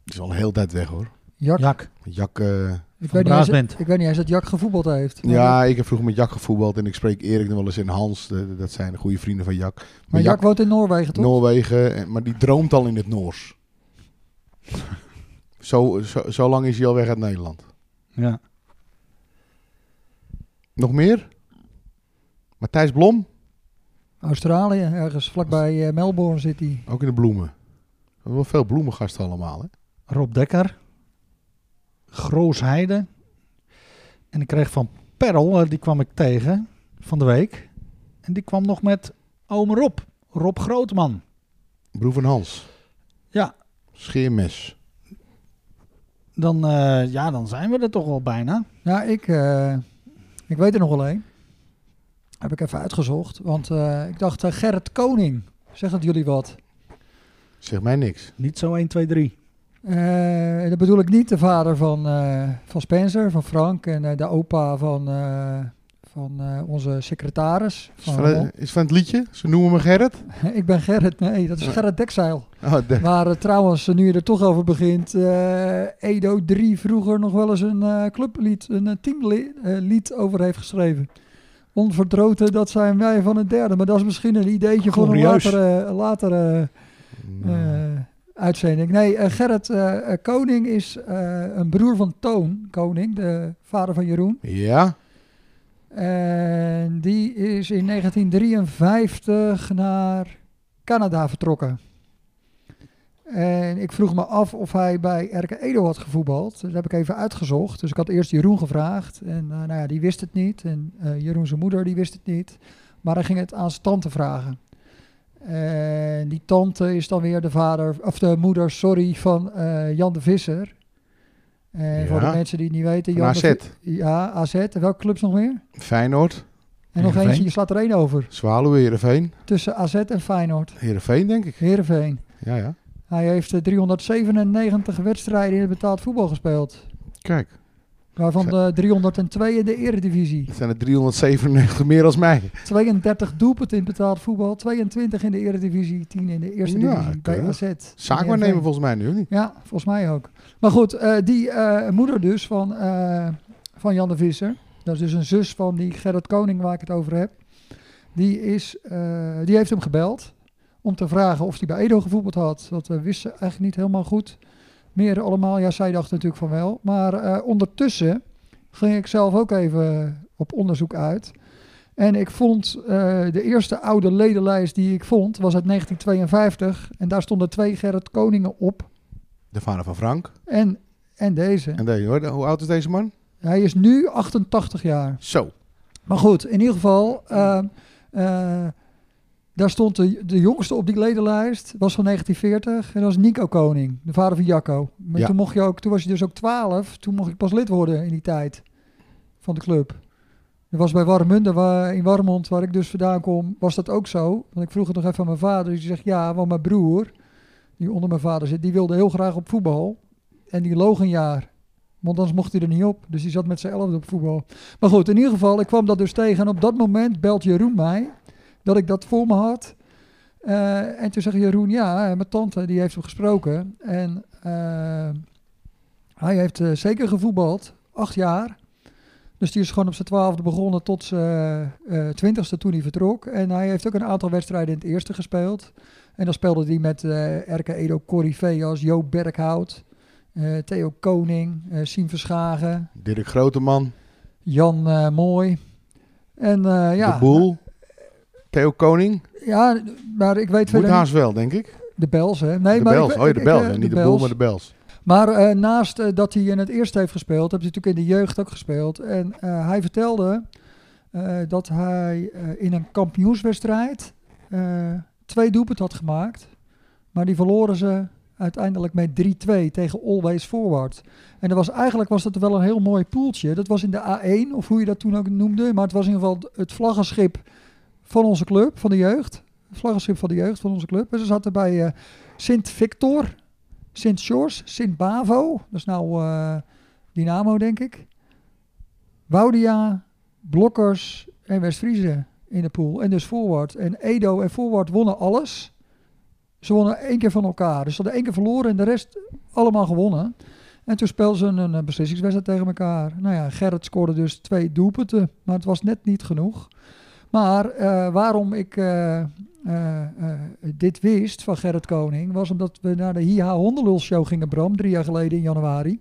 Die is al een hele tijd weg hoor. Jak. Jak. Jack, eh, ik, weet niet eens, ik weet niet eens dat Jak gevoetbald heeft. Ja, ik heb vroeger met Jack gevoetbald en ik spreek Erik nog wel eens in Hans. De- dat zijn de goede vrienden van Jack. Maar, maar Jack- Jak woont in Noorwegen, toch? Noorwegen, en- maar die droomt al in het Noors. <laughs> zo, zo, zo lang is hij al weg uit Nederland. Ja. Nog meer? Matthijs Blom, Australië, ergens vlakbij eh, Melbourne zit hij. ook in de bloemen. We hebben wel veel bloemengasten allemaal. Hè? Rob Dekker. Groos Heide. En ik kreeg van Perl, eh, die kwam ik tegen van de week. En die kwam nog met oom Rob. Rob Grootman. Broer van Hans. Ja. Scheermes. Dan, eh, ja, dan zijn we er toch wel bijna. Ja, ik, eh, ik weet er nog wel één. Heb ik even uitgezocht. Want eh, ik dacht, Gerrit Koning. Zegt dat jullie wat? Zeg mij niks. Niet zo 1, 2, 3. Eh, dat bedoel ik niet de vader van, eh, van Spencer, van Frank. En eh, de opa van, eh, van eh, onze secretaris. Is Van is van het liedje? Ze noemen me Gerrit. <laughs> ik ben Gerrit, nee, dat is. Gerrit Dekzeil. Oh, de- Waar eh, trouwens, nu je er toch over begint, eh, Edo 3 vroeger nog wel eens een eh, clublied, een eh, teamlied over heeft geschreven. Onverdroten, dat zijn wij van het derde. Maar dat is misschien een ideetje voor een latere, latere eh, uitzending. Nee, Gerrit Koning is eh, een broer van Toon Koning, de vader van Jeroen. ja, En die is in 1953 naar Canada vertrokken. En ik vroeg me af of hij bij Erke Edo had gevoetbald. Dat heb ik even uitgezocht. Dus ik had eerst Jeroen gevraagd. En eh, nou ja, die wist het niet. En eh, Jeroen zijn moeder, die wist het niet. Maar hij ging het aan zijn tante vragen. En die tante is dan weer de vader, of de moeder, sorry, van eh, Jan de Visser. En Ja. voor de mensen die het niet weten, Jan AZ. Ja, AZ. En welke clubs nog meer? Feyenoord, En nog Heerenveen. eentje, je slaat er één over. Zwaluwe, Heerenveen. Tussen AZ en Feyenoord. Heerenveen, denk ik. Heerenveen. Ja, ja. Hij heeft eh, 397 wedstrijden in het betaald voetbal gespeeld. Kijk, Waarvan de 302 in de eredivisie. het zijn er 397 meer als mij. 32 doelpunten in betaald voetbal. 22 in de eredivisie. 10 in de eerste Ja, divisie bij keurig. AZ. Heerenveen. volgens mij nu, niet? Ja, volgens mij ook. Maar goed, eh, die eh, moeder dus van, eh, van Jan de Visser. Dat is dus een zus van die Gerrit Koning waar ik het over heb. Die, is, eh, die heeft hem gebeld om te vragen of hij bij Edo gevoetbald had. Dat we wisten eigenlijk niet helemaal goed. Meer allemaal, ja, zij dacht natuurlijk van wel. Maar eh, ondertussen ging ik zelf ook even op onderzoek uit. En ik vond eh, de eerste oude ledenlijst die ik vond, was uit 1952. En daar stonden twee Gerrit Koningen op. De vader van Frank. En, en deze. En deze, hoor. Hoe oud is deze man? Hij is nu 88 jaar. Zo. Maar goed, in ieder geval, eh, daar stond de, de jongste op die ledenlijst, was van 1940. En dat was Nico Koning, de vader van Jacco. Maar Ja. toen, mocht je ook, toen was je dus ook 12, toen mocht ik pas lid worden in die tijd van de club. Dat was bij Warmünde, waar, in Warmond, waar ik dus vandaan kom, was dat ook zo. Want ik vroeg het nog even aan mijn vader. Die zegt, ja, want mijn broer, die onder mijn vader zit, die wilde heel graag op voetbal. En die loog een jaar. Want anders mocht hij er niet op. Dus die zat met z'n elfde op voetbal. Maar goed, in ieder geval, ik kwam dat dus tegen. En op dat moment belt Jeroen mij dat ik dat voor me had. Eh, en toen zegt Jeroen, ja, eh, mijn tante die heeft hem gesproken. En eh, hij heeft zeker gevoetbald, acht jaar. Dus die is gewoon op zijn twaalfde begonnen tot zijn twintigste toen hij vertrok. En hij heeft ook een aantal wedstrijden in het eerste gespeeld. En dan speelde hij met RK Edo Corrivé als Joop Berghout, Theo Koning, Siem Verschagen, Dirk Groteman. Jan Mooi. En ja, De Boel. Theo Koning. ja, maar ik weet Moet haast wel, denk ik. de Bels, hè? Nee, de maar ik Bels. weet- Oh ja, de ik- Bels. eh, niet de, Bels. Boel, maar de Bels. Maar eh, naast eh, dat hij in het eerste heeft gespeeld, heeft hij natuurlijk in de jeugd ook gespeeld. En hij vertelde dat hij in een kampioenswedstrijd twee doelpunten had gemaakt. Maar die verloren ze uiteindelijk met 3-2 tegen Always Forward. En dat was, eigenlijk was dat wel een heel mooi poeltje. Dat was in de A1, of hoe je dat toen ook noemde. Maar het was in ieder geval het vlaggenschip van onze club, van de jeugd. Vlaggenschip van de jeugd van onze club. En ze zaten bij eh, Sint Victor, Sint George, Sint Bavo. Dat is nou eh, Dynamo, denk ik. Woudia, Blokkers en West-Friese in de pool. En dus Forward. En Edo en Forward wonnen alles. Ze wonnen één keer van elkaar. Dus ze hadden één keer verloren en de rest allemaal gewonnen. En toen speelden ze een, een beslissingswedstrijd tegen elkaar. Nou ja, Gerrit scoorde dus twee doelpunten. Maar het was net niet genoeg. Maar eh, waarom ik eh, eh, dit wist van Gerrit Koning... was omdat we naar de Hiha Hondenlul Show gingen, Bram. Drie jaar geleden in januari.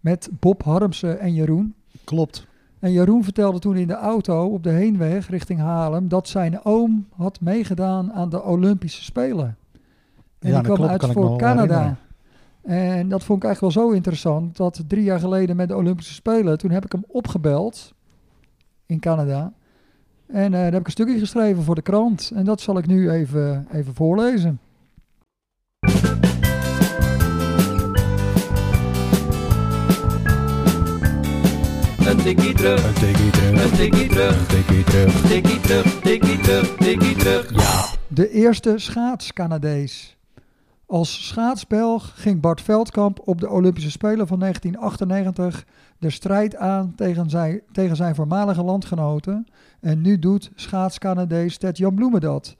Met Bob Harmsen en Jeroen. Klopt. En Jeroen vertelde toen in de auto op de heenweg richting Haarlem dat zijn oom had meegedaan aan de Olympische Spelen. En Ja, die kwam klopt, uit voor Canada. En dat vond ik eigenlijk wel zo interessant dat drie jaar geleden met de Olympische Spelen, toen heb ik hem opgebeld in Canada. En eh, daar heb ik een stukje geschreven voor de krant. En dat zal ik nu even, even voorlezen. Een tikkie terug, Een tikkie terug. een tikkie terug, tikkie terug. tikkie terug, tikkie terug, tikkie terug. Ja. De eerste schaats-Canadees. Als schaatsbelg ging Bart Veldkamp op de Olympische Spelen van 1998 de strijd aan tegen zijn, tegen zijn voormalige landgenoten. En nu doet schaatscanadees Ted Jan Bloemen dat.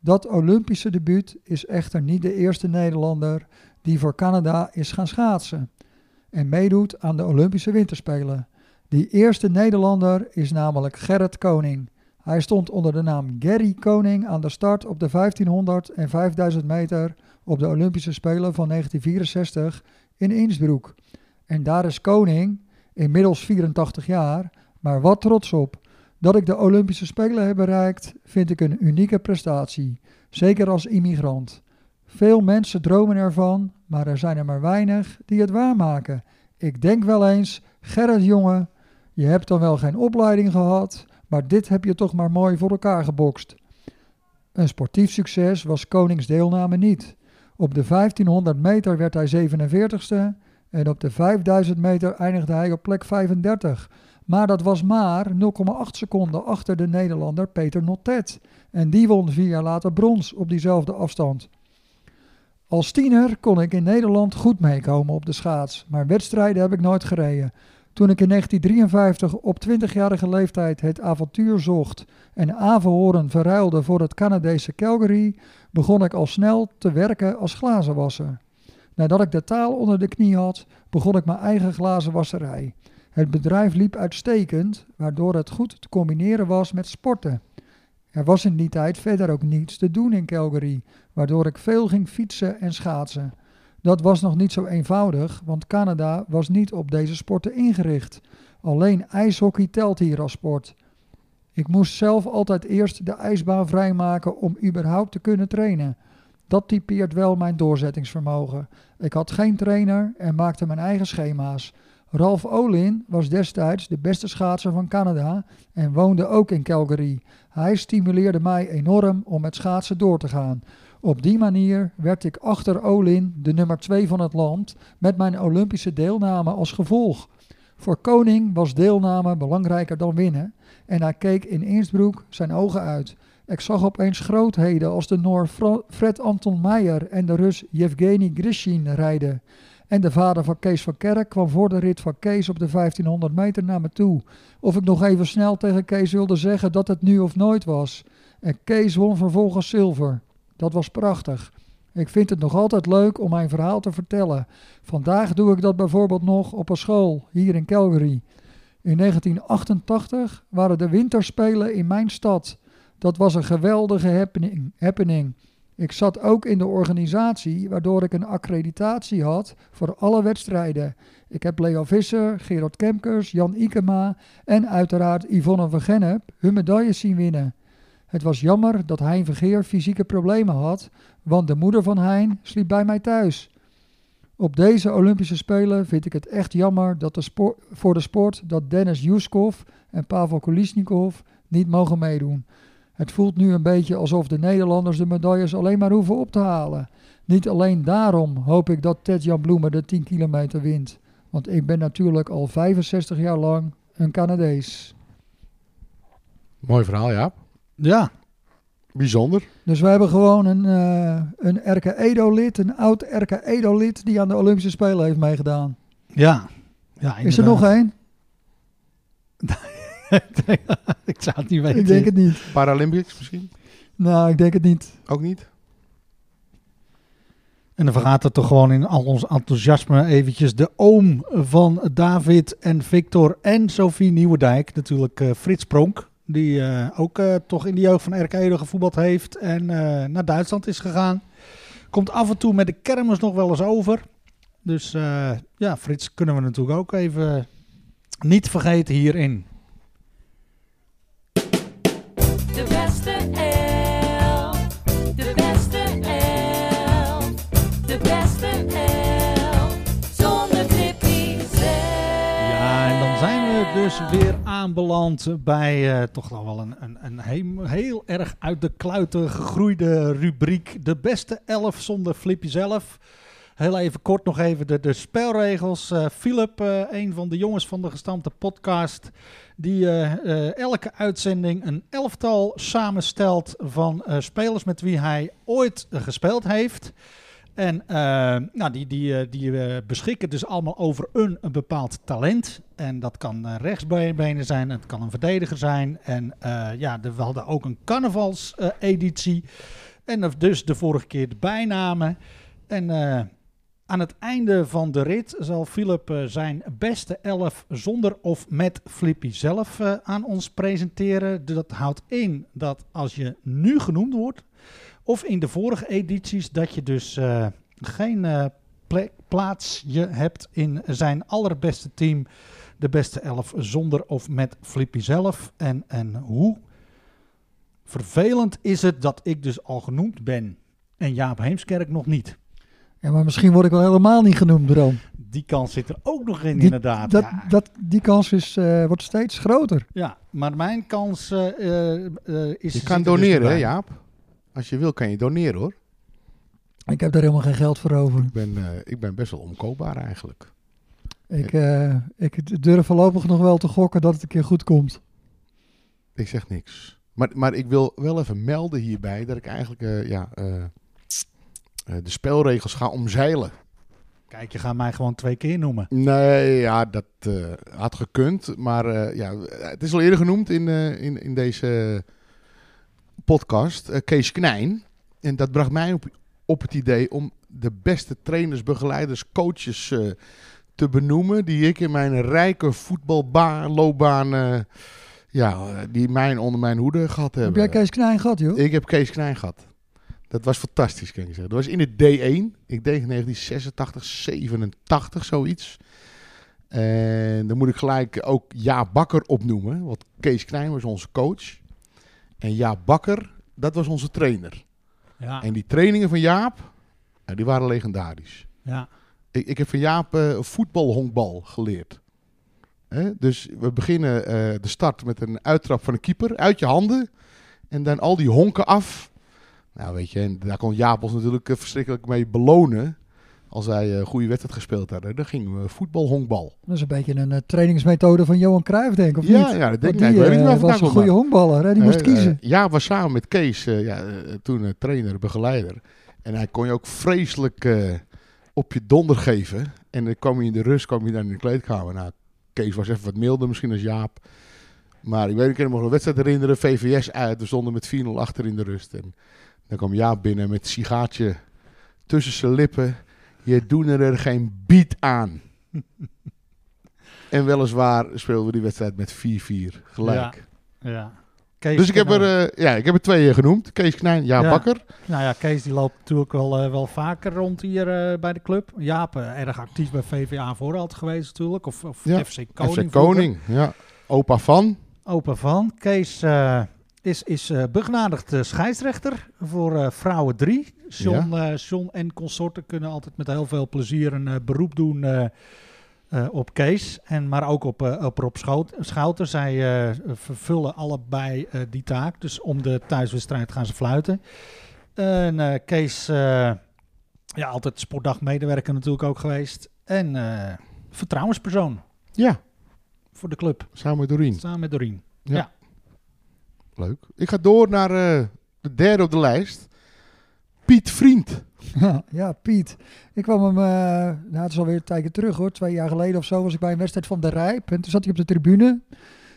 Dat Olympische debuut is echter niet de eerste Nederlander die voor Canada is gaan schaatsen. En meedoet aan de Olympische Winterspelen. Die eerste Nederlander is namelijk Gerrit Koning. Hij stond onder de naam Gary Koning aan de start op de 1500 en 5000 meter op de Olympische Spelen van 1964 in Innsbruck. En daar is Koning, inmiddels 84 jaar, maar wat trots op. Dat ik de Olympische Spelen heb bereikt, vind ik een unieke prestatie, zeker als immigrant. Veel mensen dromen ervan, maar er zijn er maar weinig die het waarmaken. Ik denk wel eens, Gerrit jongen, je hebt dan wel geen opleiding gehad, maar dit heb je toch maar mooi voor elkaar gebokst. Een sportief succes was Konings deelname niet. Op de 1500 meter werd hij 47ste en op de 5000 meter eindigde hij op plek 35. Maar dat was maar 0,8 seconden achter de Nederlander Peter Notet. En die won vier jaar later brons op diezelfde afstand. Als tiener kon ik in Nederland goed meekomen op de schaats, maar wedstrijden heb ik nooit gereden. Toen ik in 1953 op 20-jarige leeftijd het avontuur zocht en Averhoorn verruilde voor het Canadese Calgary, begon ik al snel te werken als glazenwasser. Nadat ik de taal onder de knie had, begon ik mijn eigen glazenwasserij. Het bedrijf liep uitstekend, waardoor het goed te combineren was met sporten. Er was in die tijd verder ook niets te doen in Calgary, waardoor ik veel ging fietsen en schaatsen. Dat was nog niet zo eenvoudig, want Canada was niet op deze sporten ingericht. Alleen ijshockey telt hier als sport. Ik moest zelf altijd eerst de ijsbaan vrijmaken om überhaupt te kunnen trainen. Dat typeert wel mijn doorzettingsvermogen. Ik had geen trainer en maakte mijn eigen schema's. Ralph Olin was destijds de beste schaatser van Canada en woonde ook in Calgary. Hij stimuleerde mij enorm om met schaatsen door te gaan. Op die manier werd ik achter Olin de nummer 2 van het land met mijn Olympische deelname als gevolg. Voor Koning was deelname belangrijker dan winnen en hij keek in Innsbruck zijn ogen uit. Ik zag opeens grootheden als de Noor Fred Anton Meijer en de Rus Yevgeny Grishin rijden. En de vader van Kees van Kerk kwam voor de rit van Kees op de 1500 meter naar me toe. Of ik nog even snel tegen Kees wilde zeggen dat het nu of nooit was. En Kees won vervolgens zilver. Dat was prachtig. Ik vind het nog altijd leuk om mijn verhaal te vertellen. Vandaag doe ik dat bijvoorbeeld nog op een school hier in Calgary. In 1988 waren de winterspelen in mijn stad. Dat was een geweldige happening. Ik zat ook in de organisatie, waardoor ik een accreditatie had voor alle wedstrijden. Ik heb Leo Visser, Gerard Kemkers, Jan Ikema en uiteraard Yvonne van Gennep hun medailles zien winnen. Het was jammer dat Hein Vergeer fysieke problemen had, want de moeder van Hein sliep bij mij thuis. Op deze Olympische Spelen vind ik het echt jammer dat de sport, voor de sport dat Dennis Yuskov en Pavel Kolisnikov niet mogen meedoen. Het voelt nu een beetje alsof de Nederlanders de medailles alleen maar hoeven op te halen. Niet alleen daarom hoop ik dat Ted Jan Bloemen de 10 kilometer wint. Want ik ben natuurlijk al 65 jaar lang een Canadees. Mooi verhaal, ja. Ja, Bijzonder. Dus we hebben gewoon een, eh een RK Edo-lid, een oud RK Edo-lid die aan de Olympische Spelen heeft meegedaan. ja. ja Is er nog één? <laughs> <laughs> ik zou het niet weten. Ik denk het niet. Paralympics misschien? Nou, ik denk het niet. Ook niet? En dan vergaat het toch gewoon in al ons enthousiasme eventjes de oom van David en Victor en Sophie Nieuwendijk. Natuurlijk eh, Frits Pronk, die eh, ook eh, toch in de jeugd van RK gevoetbald heeft en eh, naar Duitsland is gegaan. Komt af en toe met de kermis nog wel eens over. Dus eh, ja, Frits kunnen we natuurlijk ook even niet vergeten hierin. Dus weer aanbeland bij eh, toch nog wel een, een, een heel, heel erg uit de kluiten gegroeide rubriek. De beste elf zonder Flippy zelf. Heel even kort nog even de, de spelregels. Eh Philip, eh, een van de jongens van de gestampte podcast, die elke uitzending een elftal samenstelt van spelers met wie hij ooit gespeeld heeft. En nou, die, die, die beschikken dus allemaal over een, een bepaald talent. En dat kan uh, rechtsbenen zijn, het kan een verdediger zijn. En eh, ja, we hadden ook een carnavalseditie. en er- dus de vorige keer de bijnamen. En eh, aan het einde van de rit zal Philip eh, zijn beste elf zonder of met Flippy zelf eh, aan ons presenteren. Dat houdt in dat als je nu genoemd wordt, of in de vorige edities, dat je dus eh, geen eh, plek, plaats je hebt in zijn allerbeste team. De beste elf zonder of met Flippy zelf. En, en hoe vervelend is het dat ik dus al genoemd ben en Jaap Heemskerk nog niet. Ja, maar misschien word ik wel helemaal niet genoemd, Bram. Die kans zit er ook nog in, Die- inderdaad. Dat, ja. dat, die kans is, eh, wordt steeds groter. ja, maar mijn kans eh, eh, is... Je kan dus doneren, hè. Jaap? Als je wil kan je doneren hoor. Ik heb daar helemaal geen geld voor over. Ik ben, eh, ik ben best wel omkoopbaar eigenlijk. Ik, eh, ik durf voorlopig nog wel te gokken dat het een keer goed komt. Ik zeg niks. Maar, maar ik wil wel even melden hierbij dat ik eigenlijk eh, ja, eh, eh, de spelregels ga omzeilen. Kijk, je gaat mij gewoon twee keer noemen. Nee, ja, dat eh, had gekund. Maar eh, ja, het is al eerder genoemd in, eh, in, in deze podcast. Kees Knijn. En dat bracht mij op, op het idee om de beste trainers, begeleiders, coaches eh, te benoemen. Die ik in mijn rijke voetballoopbaan, eh ja, die mijn, onder mijn hoede gehad Heb hebben. jij Kees Knijn gehad, joh? Ik heb Kees Knijn gehad. Dat was fantastisch, kan ik zeggen. Dat was in de D1. Ik denk 1986, 87, zoiets. En dan moet ik gelijk ook Jaap Bakker opnoemen. Want Kees Knijn was onze coach. En Jaap Bakker, dat was onze trainer. Ja, En die trainingen van Jaap, die waren legendarisch. ja. Ik, ik heb van Jaap eh voetbalhonkbal geleerd. Hè? Dus we beginnen eh, de start met een uittrap van een keeper uit je handen. En dan al die honken af. Nou weet je, en daar kon Jaap ons natuurlijk eh, verschrikkelijk mee belonen. Als wij een goede wedstrijd gespeeld hadden. Dan gingen we voetbalhonkbal. Dat is een beetje een trainingsmethode van Johan Cruijff, denk ik, of Ja, niet? ja, dat denk ik. die was een goede honkballer, hè? die moest kiezen. Jaap was samen met Kees, ja, toen trainer, begeleider. En hij kon je ook vreselijk op je donder geven. En dan kwam je in de rust, kwam je dan in de kleedkamer. Nou, Kees was even wat milder misschien als Jaap. Maar ik weet, ik kan me nog een wedstrijd herinneren. VVS uit, we stonden met 4-0 achter in de rust. En dan kwam Jaap binnen met een sigaartje tussen zijn lippen. Je doet er geen beat aan. <laughs> en weliswaar speelden we die wedstrijd met 4-4 gelijk. ja. Kees Dus ik heb, er, eh, ja, ik heb er twee eh, genoemd. Kees Knijn, Jaap Ja. Bakker. Nou ja, Kees die loopt natuurlijk wel, eh, wel vaker rond hier bij de club. Jaap, erg actief bij VVA voorhand geweest natuurlijk. Of, of Ja, FC Koning. FC. Koning, ja. Opa van. Opa van. Kees is, is begenadigd eh, scheidsrechter voor vrouwen 3. John, John en consorten kunnen altijd met heel veel plezier een beroep doen eh, op Kees. En, maar ook op, eh, op Rob Schout, Schouten. Zij eh, vervullen allebei die taak. Dus om de thuiswedstrijd gaan ze fluiten. En Kees, ja, altijd sportdagmedewerker natuurlijk ook geweest. En vertrouwenspersoon Ja, voor de club. samen met Doreen. Samen met Doreen. Leuk. Ik ga door naar de derde op de lijst. Piet Vriend. Ja, <laughs> ja, Piet. Ik kwam hem, nou, het is alweer een tijdje terug hoor, twee jaar geleden of zo, was ik bij een wedstrijd van de Rijp. En toen zat hij op de tribune.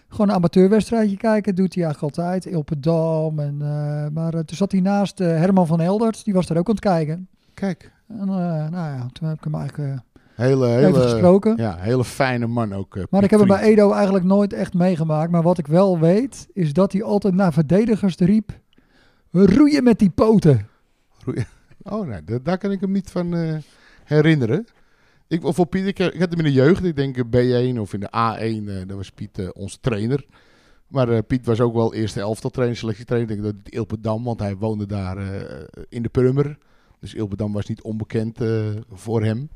Gewoon een amateurwedstrijdje kijken, doet hij eigenlijk altijd. Ilpendam. En, eh, maar eh, toen zat hij naast Herman van Eldert, die was daar ook aan het kijken. Kijk. En nou ja, toen heb ik hem eigenlijk Hele, hele, gesproken. ja, hele fijne man ook. Maar Piet ik heb hem bij. Edo eigenlijk nooit echt meegemaakt. Maar wat ik wel weet, is dat hij altijd naar verdedigers riep. Roeien met die poten. Oh, nee, da- daar kan ik hem niet van eh, herinneren. Ik, voor Piet, ik, had hem in de jeugd. Ik denk eh, B1 of in de A1. eh daar was Piet eh, onze trainer. Maar Piet was ook wel eerste elftal trainer, selectietrainer. Ik denk dat het Ilpendam, want hij woonde daar in de Prummer. Dus Ilpendam was niet onbekend voor hem.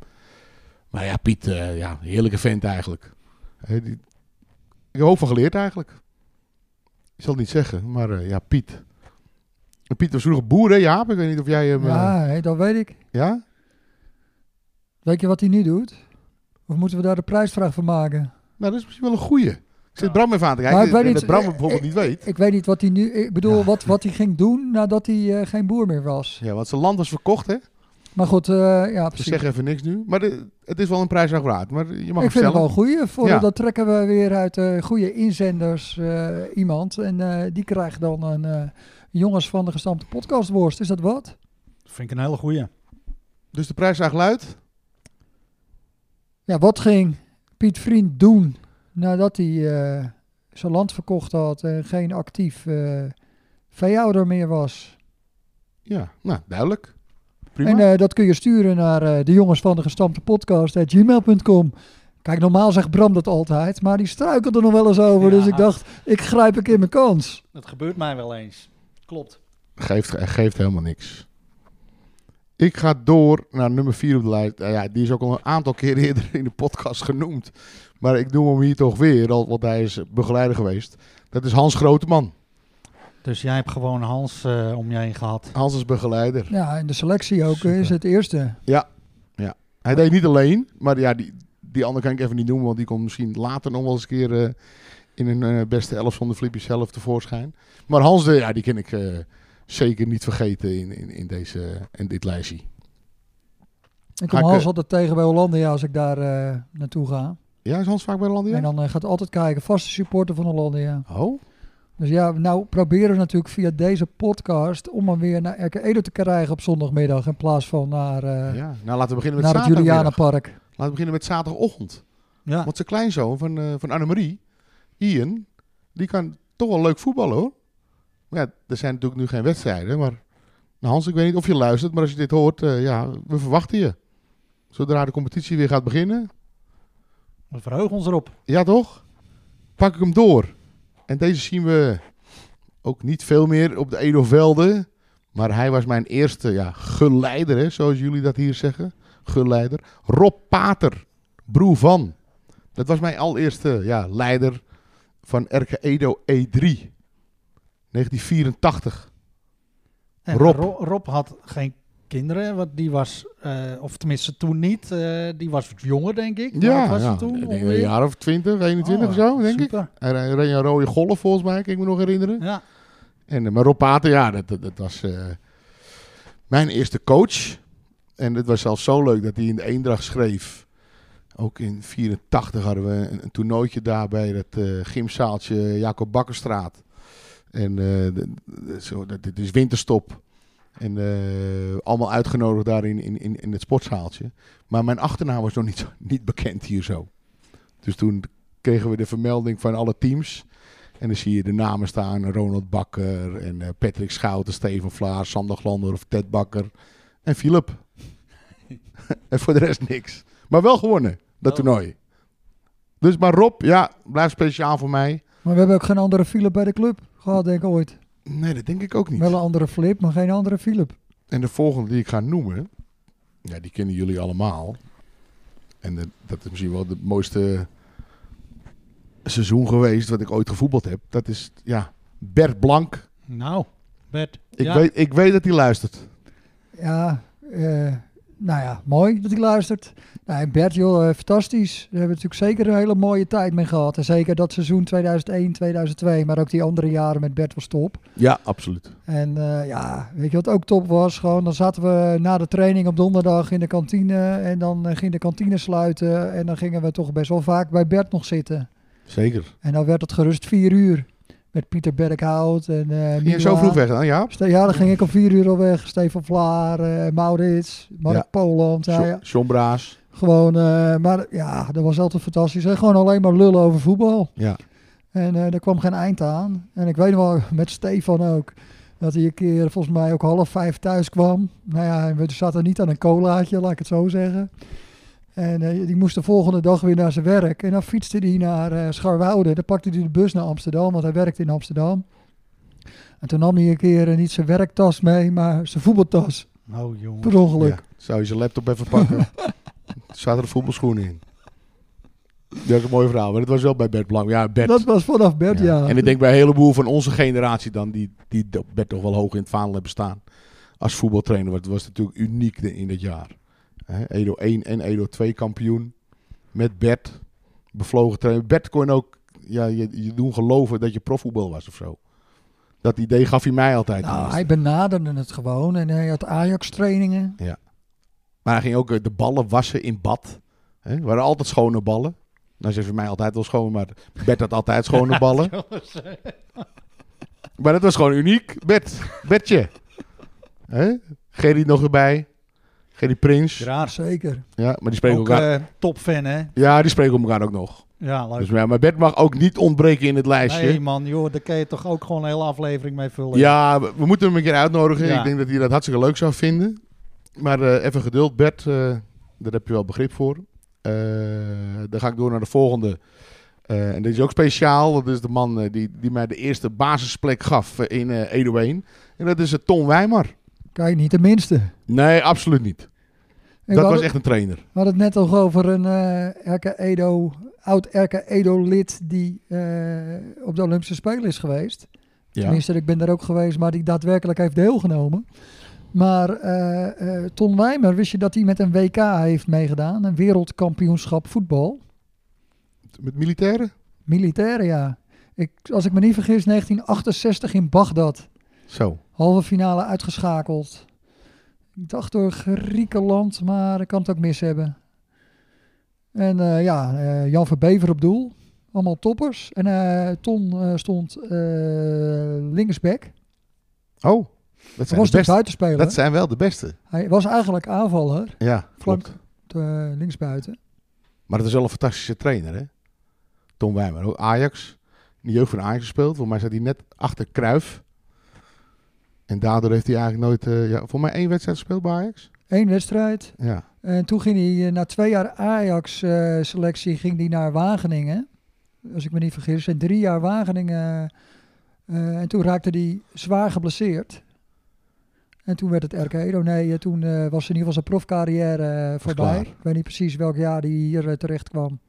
Maar ja, Piet, ja, heerlijke vent eigenlijk. Die, ik heb ook van geleerd eigenlijk. Ik zal het niet zeggen, maar ja, Piet. Piet was vroeger boer, hè Jaap? Ik weet niet of jij hem... eh, Ja, hè, dat weet ik. ja? Weet je wat hij nu doet? Of moeten we daar de prijsvraag van maken? Nou, dat is misschien wel een goeie. Ik zit Ja. Bram even aan te Maar kijken. ik weet dat niet, Bram eh, bijvoorbeeld eh, niet weet. Ik weet niet wat hij nu... Ik bedoel, Ja. wat, wat hij ging doen nadat hij eh, geen boer meer was. Ja, want zijn land was verkocht, hè? Maar goed, eh, ja, Ze precies. zeggen even niks nu. Maar de- het is wel een prijsvraag waard. Maar je mag ik vind het wel een goeie. Voor, Ja. Dat trekken we weer uit eh goede inzenders eh, iemand. En eh, die krijgt dan een eh, jongens van de gestampte podcastworst. Is dat wat? Vind ik een hele goeie. Dus de prijsvraag luidt... Ja, wat ging Piet Vriend doen nadat hij eh, zijn land verkocht had en geen actief eh veehouder meer was? Ja, nou, duidelijk. Prima. En eh, dat kun je sturen naar eh, de jongens van de gestampte podcast gmail.com. Kijk, normaal zegt Bram dat altijd, maar die struikelt er nog wel eens over. Ja. Dus ik dacht, ik grijp een keer mijn kans. Dat gebeurt mij wel eens. Klopt. geeft, geeft helemaal niks. Ik ga door naar nummer 4 op de lijst. Nou ja, die is ook al een aantal keer <laughs> eerder in de podcast genoemd. Maar ik noem hem hier toch weer, al- want hij is begeleider geweest. Dat is Hans Groteman. Dus jij hebt gewoon Hans eh, om je heen gehad. Hans is begeleider. Ja, in de selectie ook Super. is het eerste. Hij deed niet alleen, maar ja, die, die andere kan ik even niet noemen, want die komt misschien later nog wel eens een keer eh, in een eh, beste elf zonder Flippy zelf tevoorschijn. Maar Hans, de, ja, die ken ik eh, zeker niet vergeten in, in, in, deze, in dit lijstje. Ik kom ik, Hans eh, altijd tegen bij Hollandia als ik daar eh, naartoe ga. Ja, is Hans vaak bij Landia? En dan gaat altijd kijken, vaste supporter van Hollandia. Oh, Dus ja, nou proberen we natuurlijk via deze podcast om hem weer naar Erke Edo te krijgen op zondagmiddag in plaats van naar, eh, ja. Nou, laten we beginnen met naar het. Julianenpark. Laten we beginnen met zaterdagochtend. Ja. Want zijn kleinzoon van, eh van Annemarie, Ian, die kan toch wel leuk voetballen hoor. Maar ja, er zijn natuurlijk nu geen wedstrijden. Maar nou Hans, ik weet niet of je luistert, maar als je dit hoort, eh, ja, we verwachten je. Zodra de competitie weer gaat beginnen, We verheugen ons erop. ja toch? Pak ik hem door. En deze zien we ook niet veel meer op de Edo-velden. Maar hij was mijn eerste ja, geleider, hè, zoals jullie dat hier zeggen. Geleider. Rob Pater, broer van. Dat was mijn allereerste ja, leider van Erke Edo E3. 1984. En Rob. Ro- Rob had geen kinderen, want die was, eh, of tenminste toen niet, eh, die was jonger denk ik. Ja, was ja hij toen? ik denk een jaar of 20, 21 of zo, denk ik. super. Hij re- reed een rode golf volgens mij, kan ik me nog herinneren. Ja, En, eh, maar Rob Pater, ja, dat, dat, dat was eh, mijn eerste coach. En het was zelfs zo leuk dat hij in de Eendracht schreef. Ook in 84 hadden we een, een toernooitje daar bij het eh, gymzaaltje Jacob Bakkerstraat. En eh, dit is winterstop. En eh, allemaal uitgenodigd daar in, in, in, het sportzaaltje. Maar mijn achternaam was nog niet, niet bekend hier zo. Dus toen kregen we de vermelding van alle teams. En dan zie je de namen staan. Ronald Bakker en Patrick Schouten, Steven Vlaar, Sander Glander of Ted Bakker. En Philip. <laughs> en voor de rest niks. Maar wel gewonnen, dat Wel. toernooi. Dus maar Rob, ja, blijft speciaal voor mij. Maar we hebben ook geen andere Philip bij de club gehad, denk ik ooit. Nee, dat denk ik ook niet. Wel een andere Flip, maar geen andere Philip. En de volgende die ik ga noemen, ja, die kennen jullie allemaal. En de- dat is misschien wel het mooiste seizoen geweest wat ik ooit gevoetbald heb. Dat is, ja, Bert Blank. nou, Bert. Ik, ja. weet, ik weet dat hij luistert. Ja, eh, nou ja, mooi dat hij luistert. Nou, en Bert, joh, eh, fantastisch. Daar hebben we natuurlijk zeker een hele mooie tijd mee gehad. En zeker dat seizoen 2001, 2002, maar ook die andere jaren met Bert was top. Ja, absoluut. En eh, ja, weet je wat ook top was? Gewoon, dan zaten we na de training op donderdag in de kantine en dan eh, ging de kantine sluiten. En dan gingen we toch best wel vaak bij Bert nog zitten. Zeker. En dan werd het gerust vier uur. Met Pieter Berkhout en eh Ging je zo vroeg weg dan, ja? Ste- Ja, dan ging ik om vier uur al weg. Stefan Vlaar, eh, Maurits, Mark Ja. Poland. Ja, ja. John Braas. Gewoon, eh, maar ja, dat was altijd fantastisch. En gewoon alleen maar lullen over voetbal. Ja. En eh er kwam geen eind aan. En ik weet nog wel, met Stefan ook, dat hij een keer volgens mij ook half vijf thuis kwam. Nou ja, we zaten niet aan een colaatje, laat ik het zo zeggen. En eh, die moest de volgende dag weer naar zijn werk. En dan fietste hij naar eh Scharwoude. Dan pakte hij de bus naar Amsterdam, want hij werkte in Amsterdam. En toen nam hij een keer eh, niet zijn werktas mee, maar zijn voetbaltas. Nou jongen. Per ongeluk. Ja. Zou je zijn laptop even pakken? er <laughs> zaten er voetbalschoenen in. Dat is een mooi verhaal, maar dat was wel bij Bert Blank. Ja, Bert. Dat was vanaf Bert, ja. En ik denk bij een heleboel van onze generatie dan, die, die Bert toch wel hoog in het vaandel hebben staan. Als voetbaltrainer, want het was natuurlijk uniek in dat jaar. Hè, Edo 1 en Edo 2 kampioen. Met Bert. Bevlogen trainer. Bert kon ook ja, je, je doen geloven dat je profvoetbal was of zo. Dat idee gaf hij mij altijd. Nou, hij benaderde het gewoon en hij had Ajax-trainingen. Maar hij ging ook eh, de ballen wassen in bad. Hè? Waren altijd schone ballen. Nou, ze voor mij altijd wel schoon, maar Bert had altijd schone <laughs> ballen. Maar dat was gewoon uniek. Bert, Bertje. Hè? Gerry nog erbij. Gerry Prins. Ja, Graag. Zeker. maar die spreken Ook elkaar. topfan, hè? ja, die spreken elkaar ook nog. Ja, leuk. Dus, ja, maar Bert mag ook niet ontbreken in het lijstje. Nee, man, joh, daar kan je toch ook gewoon een hele aflevering mee vullen. Ja, we, we moeten hem een keer uitnodigen. Ja. Ik denk dat hij dat hartstikke leuk zou vinden. Maar eh, even geduld, Bert. eh, daar heb je wel begrip voor. Eh, dan ga ik door naar de volgende. Eh, en dit is ook speciaal. Dat is de man die, die mij de eerste basisplek gaf in Edo 1. En dat is uh, Tom Wijmar. Kijk, niet de minste. Nee, absoluut niet. Dat was echt een trainer. We hadden het net al over een eh RK Edo, oud RK Edo lid die eh, op de Olympische Spelen is geweest. Ja. Tenminste, ik ben daar ook geweest, maar die daadwerkelijk heeft deelgenomen. Maar eh, Ton Wijmer, wist je dat hij met een WK heeft meegedaan? Een wereldkampioenschap voetbal. Met militairen? Militairen, ja. Ik, als ik me niet vergis, 1968 in Bagdad. Zo. Halve finale uitgeschakeld. Ik dacht door Griekenland, maar ik kan het ook mis hebben. En eh, ja, eh, Jan Verbever op doel. Allemaal toppers. En eh, Ton stond linksback. Oh, dat zijn, was de buitenspeler. dat zijn wel de beste. Hij was eigenlijk aanvaller, Ja, Flank. klopt. linksbuiten. Maar het is wel een fantastische trainer, hè? Tom Wijmer. Ajax. In de jeugd van Ajax gespeeld. Voor mij zat hij net achter Kruif. En daardoor heeft hij eigenlijk nooit... eh, ja, voor mij één wedstrijd gespeeld bij Ajax. Eén wedstrijd. Ja. En toen ging hij eh, na twee jaar Ajax-selectie ging hij naar Wageningen. Als ik me niet vergis. En drie jaar Wageningen. eh, en toen raakte hij zwaar geblesseerd. En toen werd het RK Edo. Nee, eh, toen eh, was in ieder geval zijn profcarrière eh, voorbij. Ik weet niet precies welk jaar hij hier eh, terecht kwam.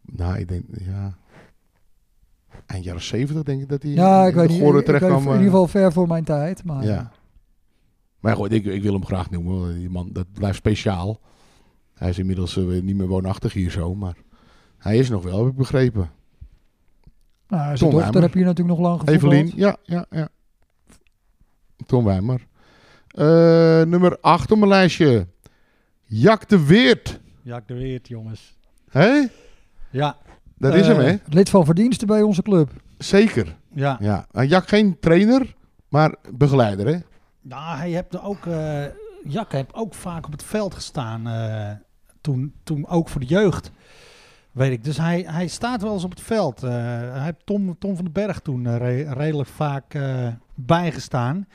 Nou, ik denk... Ja... Eind jaren zeventig denk ik dat hij Ja, in ik weet de niet. Ik terecht in ieder eh, geval ver voor mijn tijd. Maar Ja. Maar goed, ik, ik wil hem graag noemen. Die man, dat blijft speciaal. Hij is inmiddels eh, niet meer woonachtig hier zo, maar hij is nog wel, heb ik begrepen. nou, zijn Tom dochter Wijmer. heb je natuurlijk nog lang gevoetbald. Evelien, ja, ja, ja. Tom Wijmer. Eh, nummer 8 op mijn lijstje. Jack de Weert. Jack de Weert, jongens. Hé? Ja, Dat is hem, Eh, hè? Lid van verdiensten bij onze club. Zeker. ja. Ja. Nou, Jack geen trainer, maar begeleider, hè? Nou, hij heeft er ook, eh Jack heeft ook vaak op het veld gestaan. eh, toen, toen ook voor de jeugd. Weet ik. Dus hij, hij staat wel eens op het veld. Eh, hij heeft Tom, Tom van den Berg toen re- redelijk vaak eh, bijgestaan.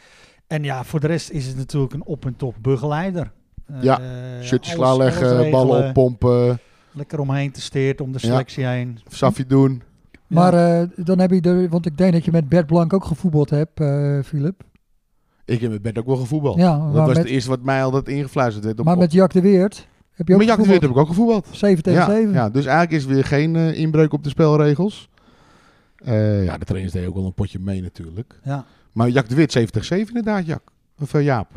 En ja, voor de rest is het natuurlijk een op en top begeleider. Eh, Ja, Shirtjes klaarleggen, ballen oppompen, Lekker omheen te steert om de Ja. selectie heen. safje doen. Maar eh, dan heb je er, want ik denk dat je met Bert Blank ook gevoetbald hebt, eh Philip. Ik heb met Bert ook wel gevoetbald. Ja, dat was met- het eerste wat mij altijd ingefluisterd werd. Op, Maar met Jack de Weert heb je ook met Jack de Weert heb gevoetbald. ik ook gevoetbald. 7 tegen Ja, 7. ja, dus eigenlijk is er weer geen eh, inbreuk op de spelregels. Eh, ja, de trainers deden ook wel een potje mee natuurlijk. Ja. Maar Jack de Wit 70-7 inderdaad, Jack. Of Jaap.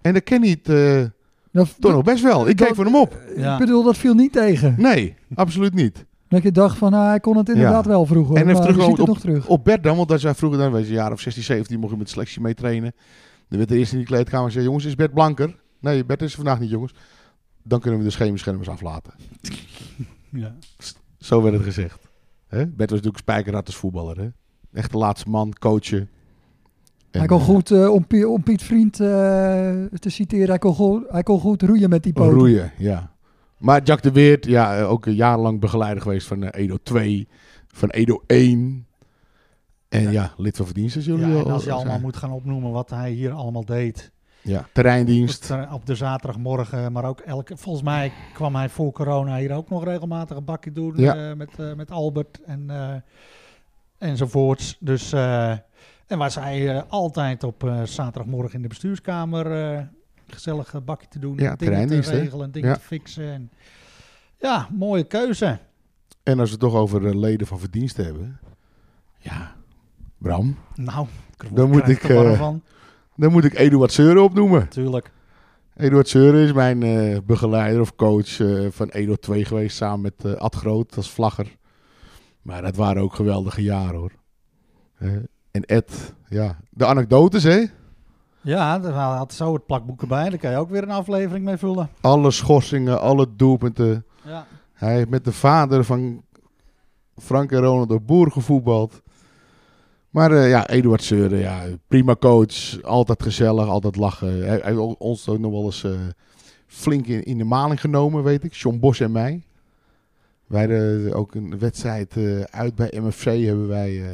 En dat ken niet eh Dat- toch nog best wel. Ik dat- keek voor hem op. Ja. Ik bedoel, dat viel niet tegen. Nee, absoluut niet. Dat je dacht van, ah, hij kon het inderdaad wel vroeger. En ziet het op- nog terug. Op Bert dan, want als wij vroeger dan, weet je, een jaar of 16, 17 mocht je met selectie mee trainen. Dan werd de eerste in die kleedkamer gezegd, jongens, is Bert blanker? Nee, Bert is er vandaag niet, jongens. Dan kunnen we de schemerschermers aflaten. <laughs> Ja. Zo werd het gezegd. Hè? Bert was natuurlijk spijkerrad als voetballer. Hè? Echt de laatste man, coachen. En, hij kon eh, goed, eh, om, Pie- om Piet Vriend eh, te citeren, hij kon, goed, hij kon goed roeien met die poten. Roeien, ja. Maar Jack de Weert, ja, ook een jarenlang begeleider geweest van Edo 2, van Edo 1. En ja, Ja. lid van verdiensten, zullen Ja, jullie en al als je allemaal moet gaan opnoemen wat hij hier allemaal deed. Ja, terreindienst. Op de- zaterdagmorgen, maar ook elke. Volgens mij kwam hij voor corona hier ook nog regelmatig een bakje doen Ja. eh, met, eh, met Albert en, eh, enzovoorts. Dus, eh, en was hij eh, altijd op eh, zaterdagmorgen in de bestuurskamer eh, gezellig bakje te doen, Ja, dingen te regelen, dingen Ja. te fixen. En, ja, mooie keuze. En als we het toch over leden van verdiensten hebben. Ja, Bram. Nou, Dan moet ik, van, Dan moet ik Eduard Seuren opnoemen. natuurlijk. Eduard Seuren is mijn begeleider of coach eh, van Edo 2 geweest. Samen met Ad Groot als vlagger. Maar dat waren ook geweldige jaren hoor. Eh, en Ed, ja. De anekdotes hè. Ja, hij had zo het plakboek erbij. Daar kan je ook weer een aflevering mee vullen. Alle schorsingen, alle doelpunten. Ja. Hij heeft met de vader van Frank en Ronald de Boer gevoetbald. Maar eh, ja, Eduard Seuren, ja, prima coach. Altijd gezellig, altijd lachen. Hij, hij heeft ons ook nog wel eens eh, flink in, in de maling genomen, weet ik. John Bos en mij. Wij hadden ook een wedstrijd eh, uit bij MFC. Hebben wij eh,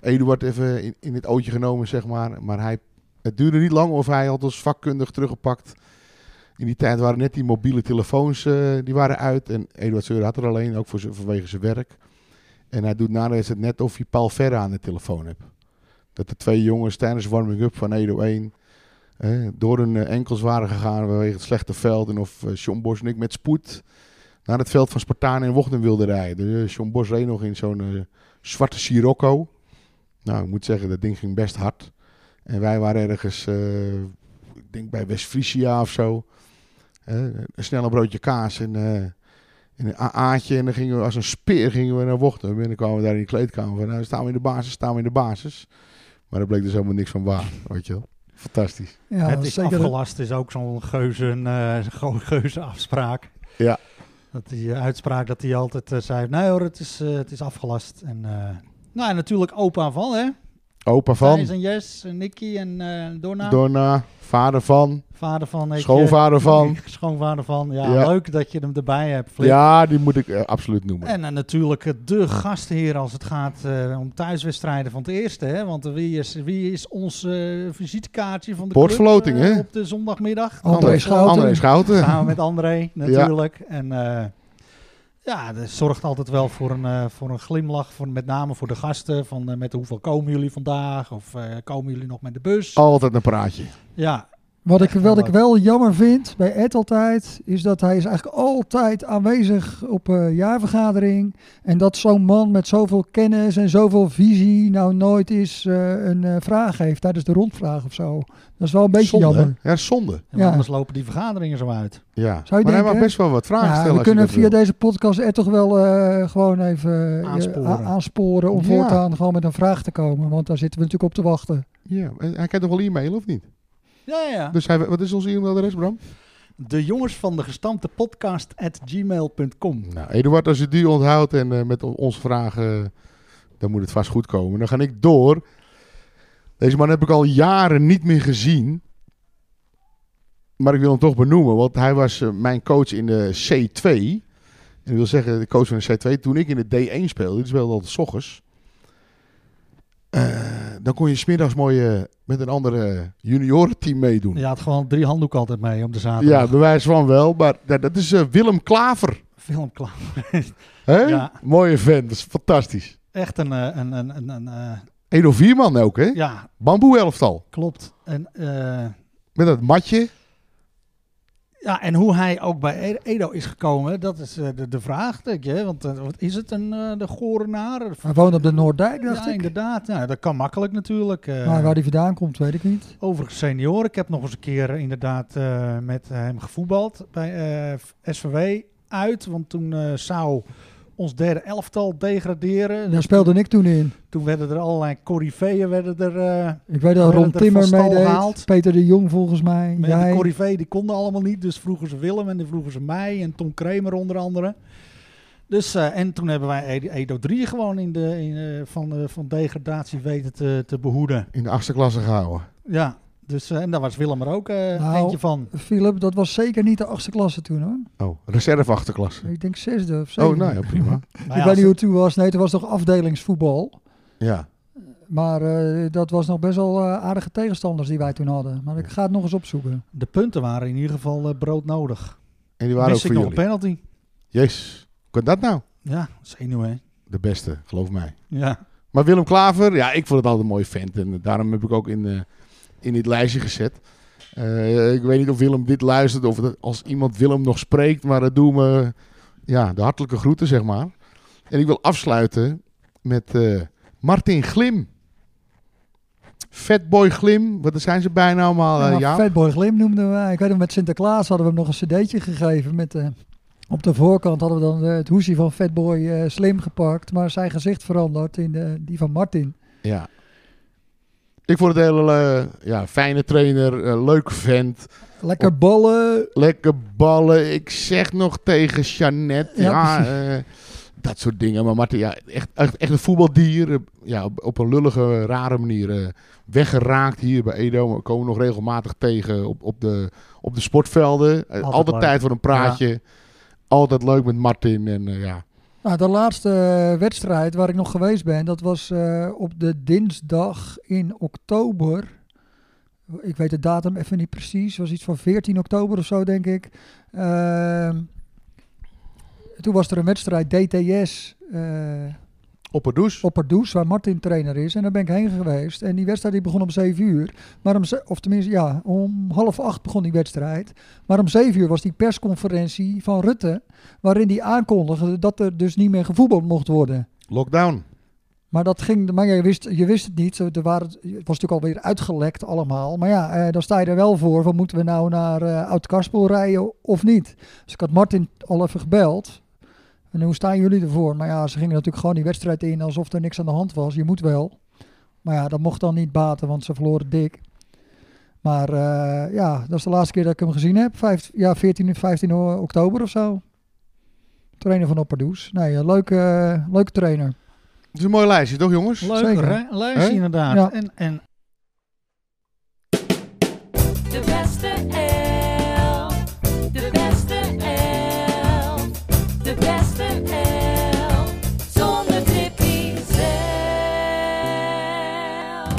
Eduard even in, in het ootje genomen, zeg maar. Maar hij, het duurde niet lang of hij had ons vakkundig teruggepakt. In die tijd waren net die mobiele telefoons eh, die waren uit. En Eduard Seuren had er alleen, ook voor, vanwege zijn werk. En hij doet na de net of hij Paul Verre aan de telefoon hebt. Dat de twee jongens tijdens de warming-up van Edo 1 eh, door hun eh, enkels waren gegaan vanwege het slechte veld. En of eh, John Bos en ik met spoed naar het veld van Spartaan in Wochten wilden rijden. Dus, eh, John Bos nog in zo'n eh, zwarte Sirocco. Nou, ik moet zeggen, dat ding ging best hard. En wij waren ergens, eh, ik denk bij West-Friesia of zo. Een snelle broodje kaas en, eh, en een AA'tje. En dan gingen we als een speer gingen we naar Wochten. En dan kwamen we daar in de kleedkamer van, nou staan we in de basis, staan we in de basis. Maar daar bleek dus helemaal niks van waar, weet je wel. Fantastisch. Ja, het dat is zeker. afgelast is ook zo'n geuze, eh, gewoon geuze afspraak. Ja. Dat die uitspraak dat hij altijd zei, nee hoor, het is, het is afgelast. En, eh, nou, en natuurlijk opa van, hè? Opa van, Thijs en Jess, en Nicky en eh Donna. Donna, vader van. vader van. je. Schoonvader van. <laughs> Schoonvader van. Ja, Ja. leuk dat je hem erbij hebt. Flip. Ja, die moet ik eh, absoluut noemen. En eh, natuurlijk de gastheer als het gaat eh, om thuiswedstrijden van het eerste. Hè? Want wie is, wie is ons visitekaartje van de club, eh, hè? op de zondagmiddag? André Schouten. André Schouten. Samen met André <laughs> natuurlijk. En eh, ja, dat zorgt altijd wel voor een, eh, voor een glimlach. Voor, met name voor de gasten. Van eh, met hoeveel komen jullie vandaag? Of eh, komen jullie nog met de bus? Altijd een praatje. Ja, Wat ik, wat wel ik wel jammer vind bij Ed altijd, is dat hij is eigenlijk altijd aanwezig op een jaarvergadering. En dat zo'n man met zoveel kennis en zoveel visie nou nooit eens eh, een eh, vraag heeft tijdens de rondvraag of zo. Dat is wel een beetje zonde. hè? jammer. Ja, zonde. en Ja. anders lopen die vergaderingen zo uit. Ja. Zou je maar hij denken? mag best wel wat vragen Ja, stellen. we kunnen via wil. deze podcast er toch wel eh, gewoon even eh, Aansporen. om Ja. voortaan gewoon met een vraag te komen. Want daar zitten we natuurlijk op te wachten. Ja, en hij kan toch wel e-mailen of niet? Ja, ja, ja. Dus hij, wat is onze e-mailadres, Bram? De jongens van de gestampte podcast at gmail.com. Nou, Eduard, als je die onthoudt en eh, met ons vragen, dan moet het vast goed komen. Dan ga ik door. Deze man heb ik al jaren niet meer gezien. Maar ik wil hem toch benoemen, want hij was eh, mijn coach in de C2. En dat wil zeggen, de coach van de C2. Toen ik in de D1 speelde, die speelde altijd 's ochtends. Eh, dan kon je smiddags mooi met een andere juniorenteam meedoen. Je had gewoon drie handdoeken altijd mee op de zaterdag. Ja, bewijs van wel. Maar dat, dat is eh, Willem Klaver. Hè? <laughs> Ja. Mooie vent, dat is fantastisch. Echt een, eh, een, een, een, een Edo Vierman ook, hè? ja, Bamboe elftal. klopt. En, Met dat matje. Ja, en hoe hij ook bij Ed- Edo is gekomen, dat is eh, de, de vraag, denk je. Want eh, wat is het een eh, de Gorenaar? Hij woont op de Noorddijk, dacht Ja, ik. inderdaad. Ja, dat kan makkelijk natuurlijk. Maar waar hij vandaan komt, weet ik niet. Overigens senior. Ik heb nog eens een keer inderdaad met hem gevoetbald bij SVW uit. Want toen zou ons derde elftal degraderen. Daar speelde ik toen in. Toen werden er allerlei corifeeën werden er... eh, Ik weet dat Ron er Timmer meedeed. gehaald. Peter de Jong volgens mij. De Jij. corifeeën die konden allemaal niet. Dus vroegen ze Willem en dan vroegen ze mij en Tom Kramer onder andere. Dus, eh, en toen hebben wij Edo- Edo 3 gewoon in de, in, eh, van, eh, van degradatie weten te, te behoeden. In de achtste klasse gehouden. Ja, dus, eh, en daar was Willem er ook eh Nou, eentje van. Philip, dat was zeker niet de achtste klasse toen hoor. Oh, reserve achterklasse. Ik denk zesde of zevende. Oh, nou ja, prima. Maar <laughs> Ik ja, weet niet hoe het toen was. Nee, toen was nog afdelingsvoetbal. Ja. Maar eh, dat was nog best wel eh, aardige tegenstanders die wij toen hadden. Maar ik ga het nog eens opzoeken. De punten waren in ieder geval broodnodig. En die waren ook ik voor nog een jullie. penalty. Jezus. Kan dat nou? Ja, zenuw hè. De beste, geloof mij. Ja. Maar Willem Klaver, ja, ik vond het altijd een mooi vent. En daarom heb ik ook in, eh, in dit lijstje gezet. Eh, ik weet niet of Willem dit luistert of dat als iemand Willem nog spreekt. Maar dat doen me ja, de hartelijke groeten, zeg maar. En ik wil afsluiten met eh, Martin Glim. Fatboy Glim, wat zijn ze bijna allemaal? eh, Ja, ja? Fatboy Glim noemden we. Ik weet nog, met Sinterklaas hadden we hem nog een cd'tje gegeven. Met, eh, op de voorkant hadden we dan het hoesje van Fatboy Slim gepakt. Maar zijn gezicht veranderd in die van Martin. ja. Ik vond het een hele eh, ja, fijne trainer, eh, leuke vent. Lekker ballen. Lekker ballen. Ik zeg nog tegen Jeannette. Ja, Ja, eh, dat soort dingen. Maar Martin, ja, echt, echt, echt een voetbaldier. Ja, op, op een lullige, rare manier weggeraakt hier bij Edo. We komen nog regelmatig tegen op, op, de, op de sportvelden. Altijd, leuk. tijd voor een praatje. Altijd leuk met Martin. En ja, Nou, de laatste eh, wedstrijd waar ik nog geweest ben, dat was eh, op de dinsdag in oktober. Ik weet de datum even niet precies. Was iets van 14 oktober of zo, denk ik. Ehm, toen was er een wedstrijd DTS eh op het douche. op Pardoes, waar Martin trainer is. En daar ben ik heen geweest. En die wedstrijd die begon om 7 uur. Maar om, of tenminste, ja, om half acht begon die wedstrijd. Maar om 7 uur was die persconferentie van Rutte. Waarin die aankondigde dat er dus niet meer gevoetbald mocht worden. Lockdown. Maar dat ging, maar je wist, je wist het niet. Er waren, het was natuurlijk alweer uitgelekt allemaal. Maar ja, eh, dan sta je er wel voor. Van moeten we nou naar eh Oud-Karspel rijden of niet? Dus ik had Martin al even gebeld. En hoe staan jullie ervoor? Maar ja, ze gingen natuurlijk gewoon die wedstrijd in alsof er niks aan de hand was. Je moet wel. Maar ja, dat mocht dan niet baten, want ze verloren dik. Maar eh, ja, dat is de laatste keer dat ik hem gezien heb. Vijf, ja, 14 en 15 o- oktober of zo. Trainer van Opperdoes. Nee, een leuke, leuke trainer. Het is een mooi lijstje, toch jongens? Leuker, Zeker. lijstje inderdaad. Ja. En, en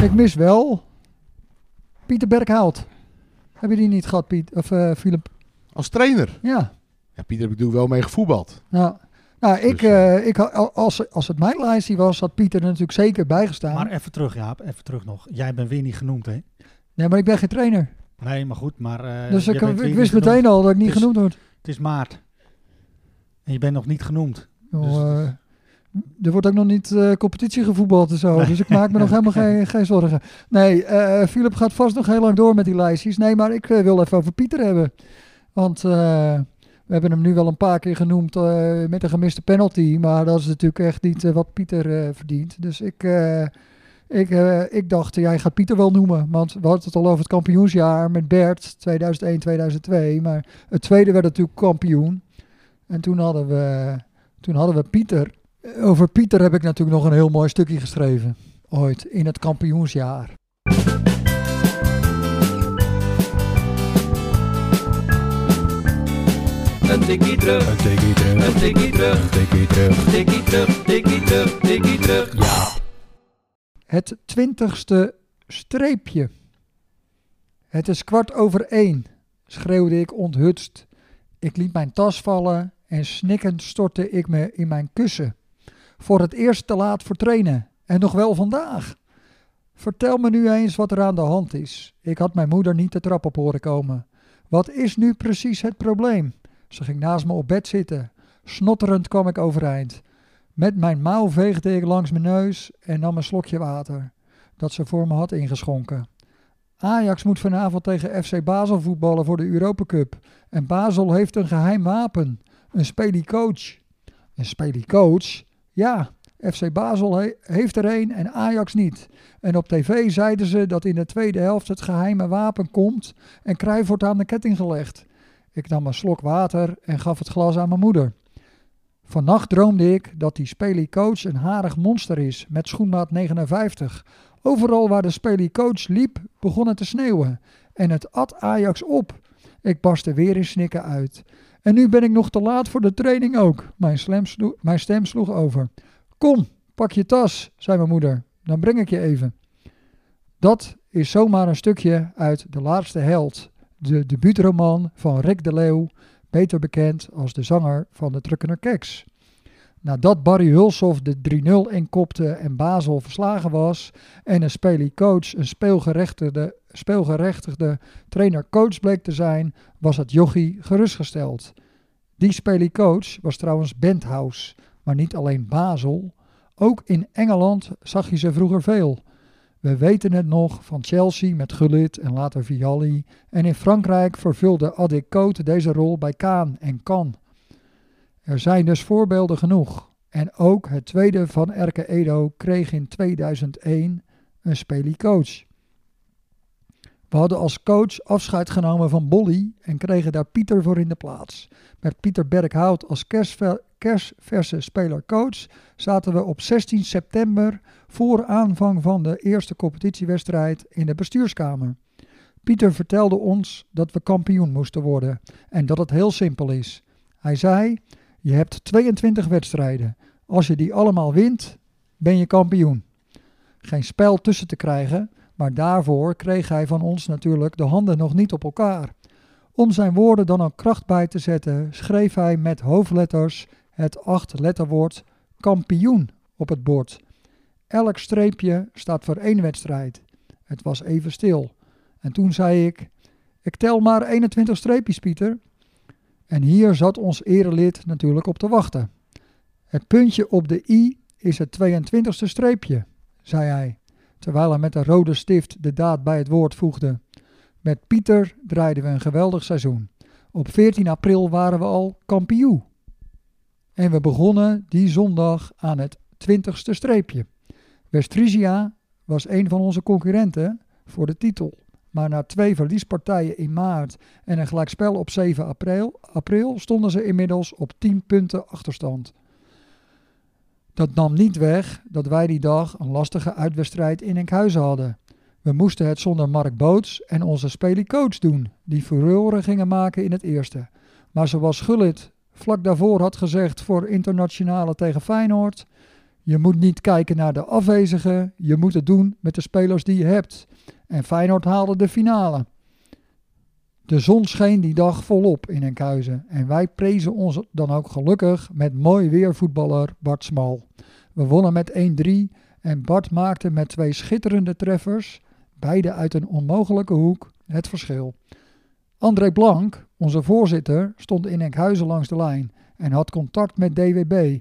Ik mis wel Pieter Berghout. Heb je die niet gehad, Piet? Of eh Philip? Als trainer. Ja. Ja, Pieter heb ik natuurlijk wel mee gevoetbald. Nou, nou ik, Dus, eh, eh, ik, had- als, als het mijn lijstje was, had Pieter er natuurlijk zeker bijgestaan. maar even terug, Jaap. Even terug nog. Jij bent weer niet genoemd, hè? nee, maar ik ben geen trainer. Nee, maar goed. Maar, eh, dus ik, wist meteen al dat ik niet is- genoemd word. Het is maart. En je bent nog niet genoemd. Dus- er wordt ook nog niet eh, competitie gevoetbald en zo. Dus ik maak me nog <laughs> helemaal geen, geen zorgen. Nee, eh Philip gaat vast nog heel lang door met die lijstjes. Nee, maar ik eh, wil even over Pieter hebben. Want we hebben hem nu wel een paar keer genoemd met een gemiste penalty. Maar dat is natuurlijk echt niet wat Pieter verdient. Dus ik, ik, ik dacht, jij gaat Pieter wel noemen. Want we hadden het al over het kampioensjaar met Bert 2001, 2002. Maar het tweede werd natuurlijk kampioen. En toen hadden we, toen hadden we Pieter. Over Pieter heb ik natuurlijk nog een heel mooi stukje geschreven. Ooit, in het kampioensjaar. Een tikkie terug, Een tikkie terug, een tikkie terug, een tikkie terug. tikkie terug, tikkie terug, tikkie terug. Ja. Het twintigste streepje. Het is kwart over één, schreeuwde ik onthutst. Ik liet mijn tas vallen en snikkend stortte ik me in mijn kussen. Voor het eerst te laat voor trainen. En nog wel vandaag. Vertel me nu eens wat er aan de hand is. Ik had mijn moeder niet de trap op horen komen. Wat is nu precies het probleem? Ze ging naast me op bed zitten. Snotterend kwam ik overeind. Met mijn mouw veegde ik langs mijn neus en nam een slokje water, dat ze voor me had ingeschonken. Ajax moet vanavond tegen FC Basel voetballen voor de Europa Cup. En Basel heeft een geheim wapen, een speliecoach. Een speliecoach? Ja, FC Basel he- heeft er een en Ajax niet. En op tv zeiden ze dat in de tweede helft het geheime wapen komt en Cruijff wordt aan de ketting gelegd. Ik nam een slok water en gaf het glas aan mijn moeder. Vannacht droomde ik dat die speliecoach een harig monster is met schoenmaat 59. Overal waar de speliecoach liep begon het te sneeuwen en het at Ajax op. Ik barstte weer in snikken uit. En nu ben ik nog te laat voor de training ook. Mijn, mijn stem sloeg over. Kom, pak je tas, zei mijn moeder. Dan breng ik je even. Dat is zomaar een stukje uit De Laatste Held, de debuutroman van Rick de Leeuw, beter bekend als de zanger van de Trukkener Keks. Nadat Barry Hulshoff de 3-0 inkopte en Basel verslagen was en een speliecoach een speelgerechtigde, speelgerechtigde trainer-coach bleek te zijn, was het jochie gerustgesteld. Die speliecoach was trouwens Benthouse, maar niet alleen Basel. Ook in Engeland zag je ze vroeger veel. We weten het nog van Chelsea met Gullit en later Vialli. En in Frankrijk vervulde Adik Cote deze rol bij Kaan en Kan. Er zijn dus voorbeelden genoeg. En ook het tweede van Erke Edo kreeg in 2001 een speliecoach. We hadden als coach afscheid genomen van Bolly en kregen daar Pieter voor in de plaats. Met Pieter Berghout als kerstve- kerstverse speler-coach zaten we op 16 september voor aanvang van de eerste competitiewedstrijd in de bestuurskamer. Pieter vertelde ons dat we kampioen moesten worden en dat het heel simpel is. Hij zei: Je hebt 22 wedstrijden. Als je die allemaal wint, ben je kampioen. Geen spel tussen te krijgen, maar daarvoor kreeg hij van ons natuurlijk de handen nog niet op elkaar. Om zijn woorden dan ook kracht bij te zetten, schreef hij met hoofdletters het acht-letterwoord kampioen op het bord. Elk streepje staat voor één wedstrijd. Het was even stil. En toen zei ik: Ik tel maar 21 streepjes, Pieter. En hier zat ons erelid natuurlijk op te wachten. Het puntje op de i is het 22e streepje, zei hij, terwijl hij met een rode stift de daad bij het woord voegde. Met Pieter draaiden we een geweldig seizoen. Op 14 april waren we al kampioen. En we begonnen die zondag aan het 20ste streepje. West-Friesia was een van onze concurrenten voor de titel. Maar na twee verliespartijen in maart en een gelijkspel op 7 april, april stonden ze inmiddels op 10 punten achterstand. Dat nam niet weg dat wij die dag een lastige uitwedstrijd in Enkhuizen hadden. We moesten het zonder Mark Boots en onze spelie-coach doen, die furoren gingen maken in het eerste. Maar zoals Gullit vlak daarvoor had gezegd voor internationale tegen Feyenoord, je moet niet kijken naar de afwezigen, je moet het doen met de spelers die je hebt. En Feyenoord haalde de finale. De zon scheen die dag volop in Enkhuizen en wij prezen ons dan ook gelukkig met mooi weervoetballer Bart Smal. We wonnen met 1-3 en Bart maakte met twee schitterende treffers, beide uit een onmogelijke hoek, het verschil. André Blank, onze voorzitter, stond in Enkhuizen langs de lijn en had contact met DWB.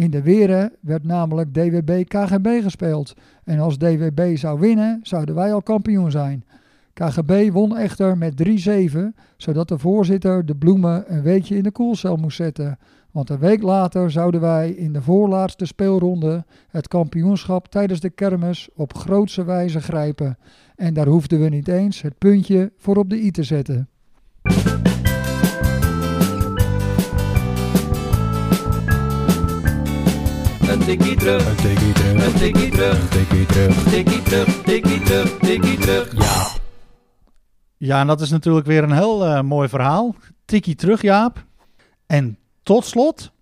In de Weren werd namelijk DWB KGB gespeeld en als DWB zou winnen, zouden wij al kampioen zijn. KGB won echter met 3-7, zodat de voorzitter de bloemen een weekje in de koelcel moest zetten. Want een week later zouden wij in de voorlaatste speelronde het kampioenschap tijdens de kermis op grootse wijze grijpen. En daar hoefden we niet eens het puntje voor op de i te zetten. Een tikkie terug, Een tikkie terug, een tikkie terug, een tikkie terug. tikkie terug, tikkie terug, tikkie terug. Ja, Ja, en dat is natuurlijk weer een heel eh, mooi verhaal. Tikkie terug, Jaap. En tot slot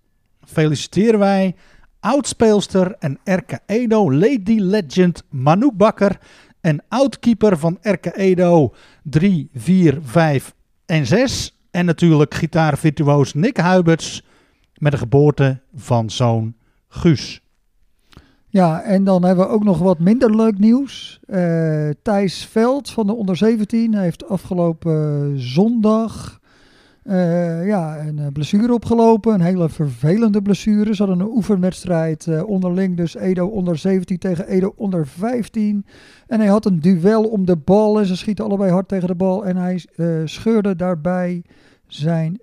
feliciteren wij oudspeelster en RK Edo Lady Legend Manouk Bakker en oudkeeper van RK Edo 3, 4, 5 en 6. En natuurlijk gitaarvirtuoos Nick Huiberts met de geboorte van zoon Guus. Ja, en dan hebben we ook nog wat minder leuk nieuws. Eh, Thijs Veld van de onder 17 heeft afgelopen zondag eh, ja, een eh, blessure opgelopen. Een hele vervelende blessure. Ze hadden een oefenwedstrijd onderling. Dus Edo onder 17 tegen Edo onder 15. En hij had een duel om de bal. En ze schieten allebei hard tegen de bal. En hij scheurde daarbij zijn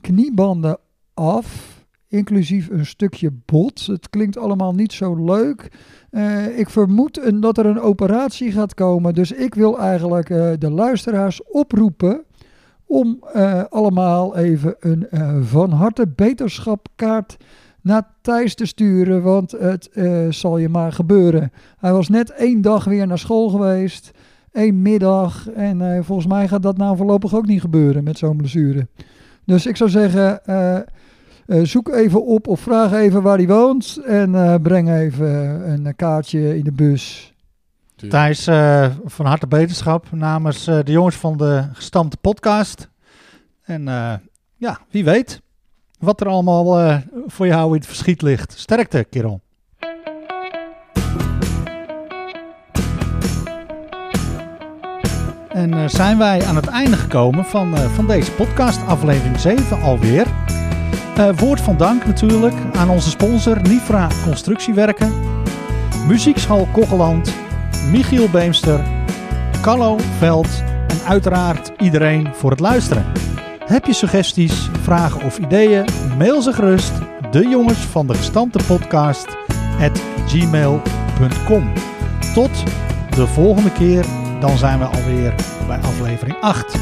kniebanden af inclusief een stukje bot. Het klinkt allemaal niet zo leuk. Eh, ik vermoed dat er een operatie gaat komen. Dus ik wil eigenlijk eh, de luisteraars oproepen om eh, allemaal even een van harte beterschapkaart naar Thijs te sturen. Want het zal je maar gebeuren. Hij was net één dag weer naar school geweest. één middag. En volgens mij gaat dat nou voorlopig ook niet gebeuren met zo'n blessure. Dus ik zou zeggen, eh, zoek even op of vraag even waar hij woont. En eh, breng even een kaartje in de bus. Thijs, eh, van harte beterschap namens eh, de jongens van de gestampte podcast. En eh, ja, wie weet wat er allemaal eh, voor jou in het verschiet ligt. Sterkte, kerel. En eh, zijn wij aan het einde gekomen van, eh, van deze podcast, aflevering 7 alweer. Eh, woord van dank natuurlijk aan onze sponsor Nifra Constructiewerken, Muziekschool Kogeland, Michiel Beemster, Carlo Veld en uiteraard iedereen voor het luisteren. Heb je suggesties, vragen of ideeën? Mail ze gerust de jongens van de gestampte podcast at gmail.com. Tot de volgende keer dan zijn we alweer bij aflevering 8.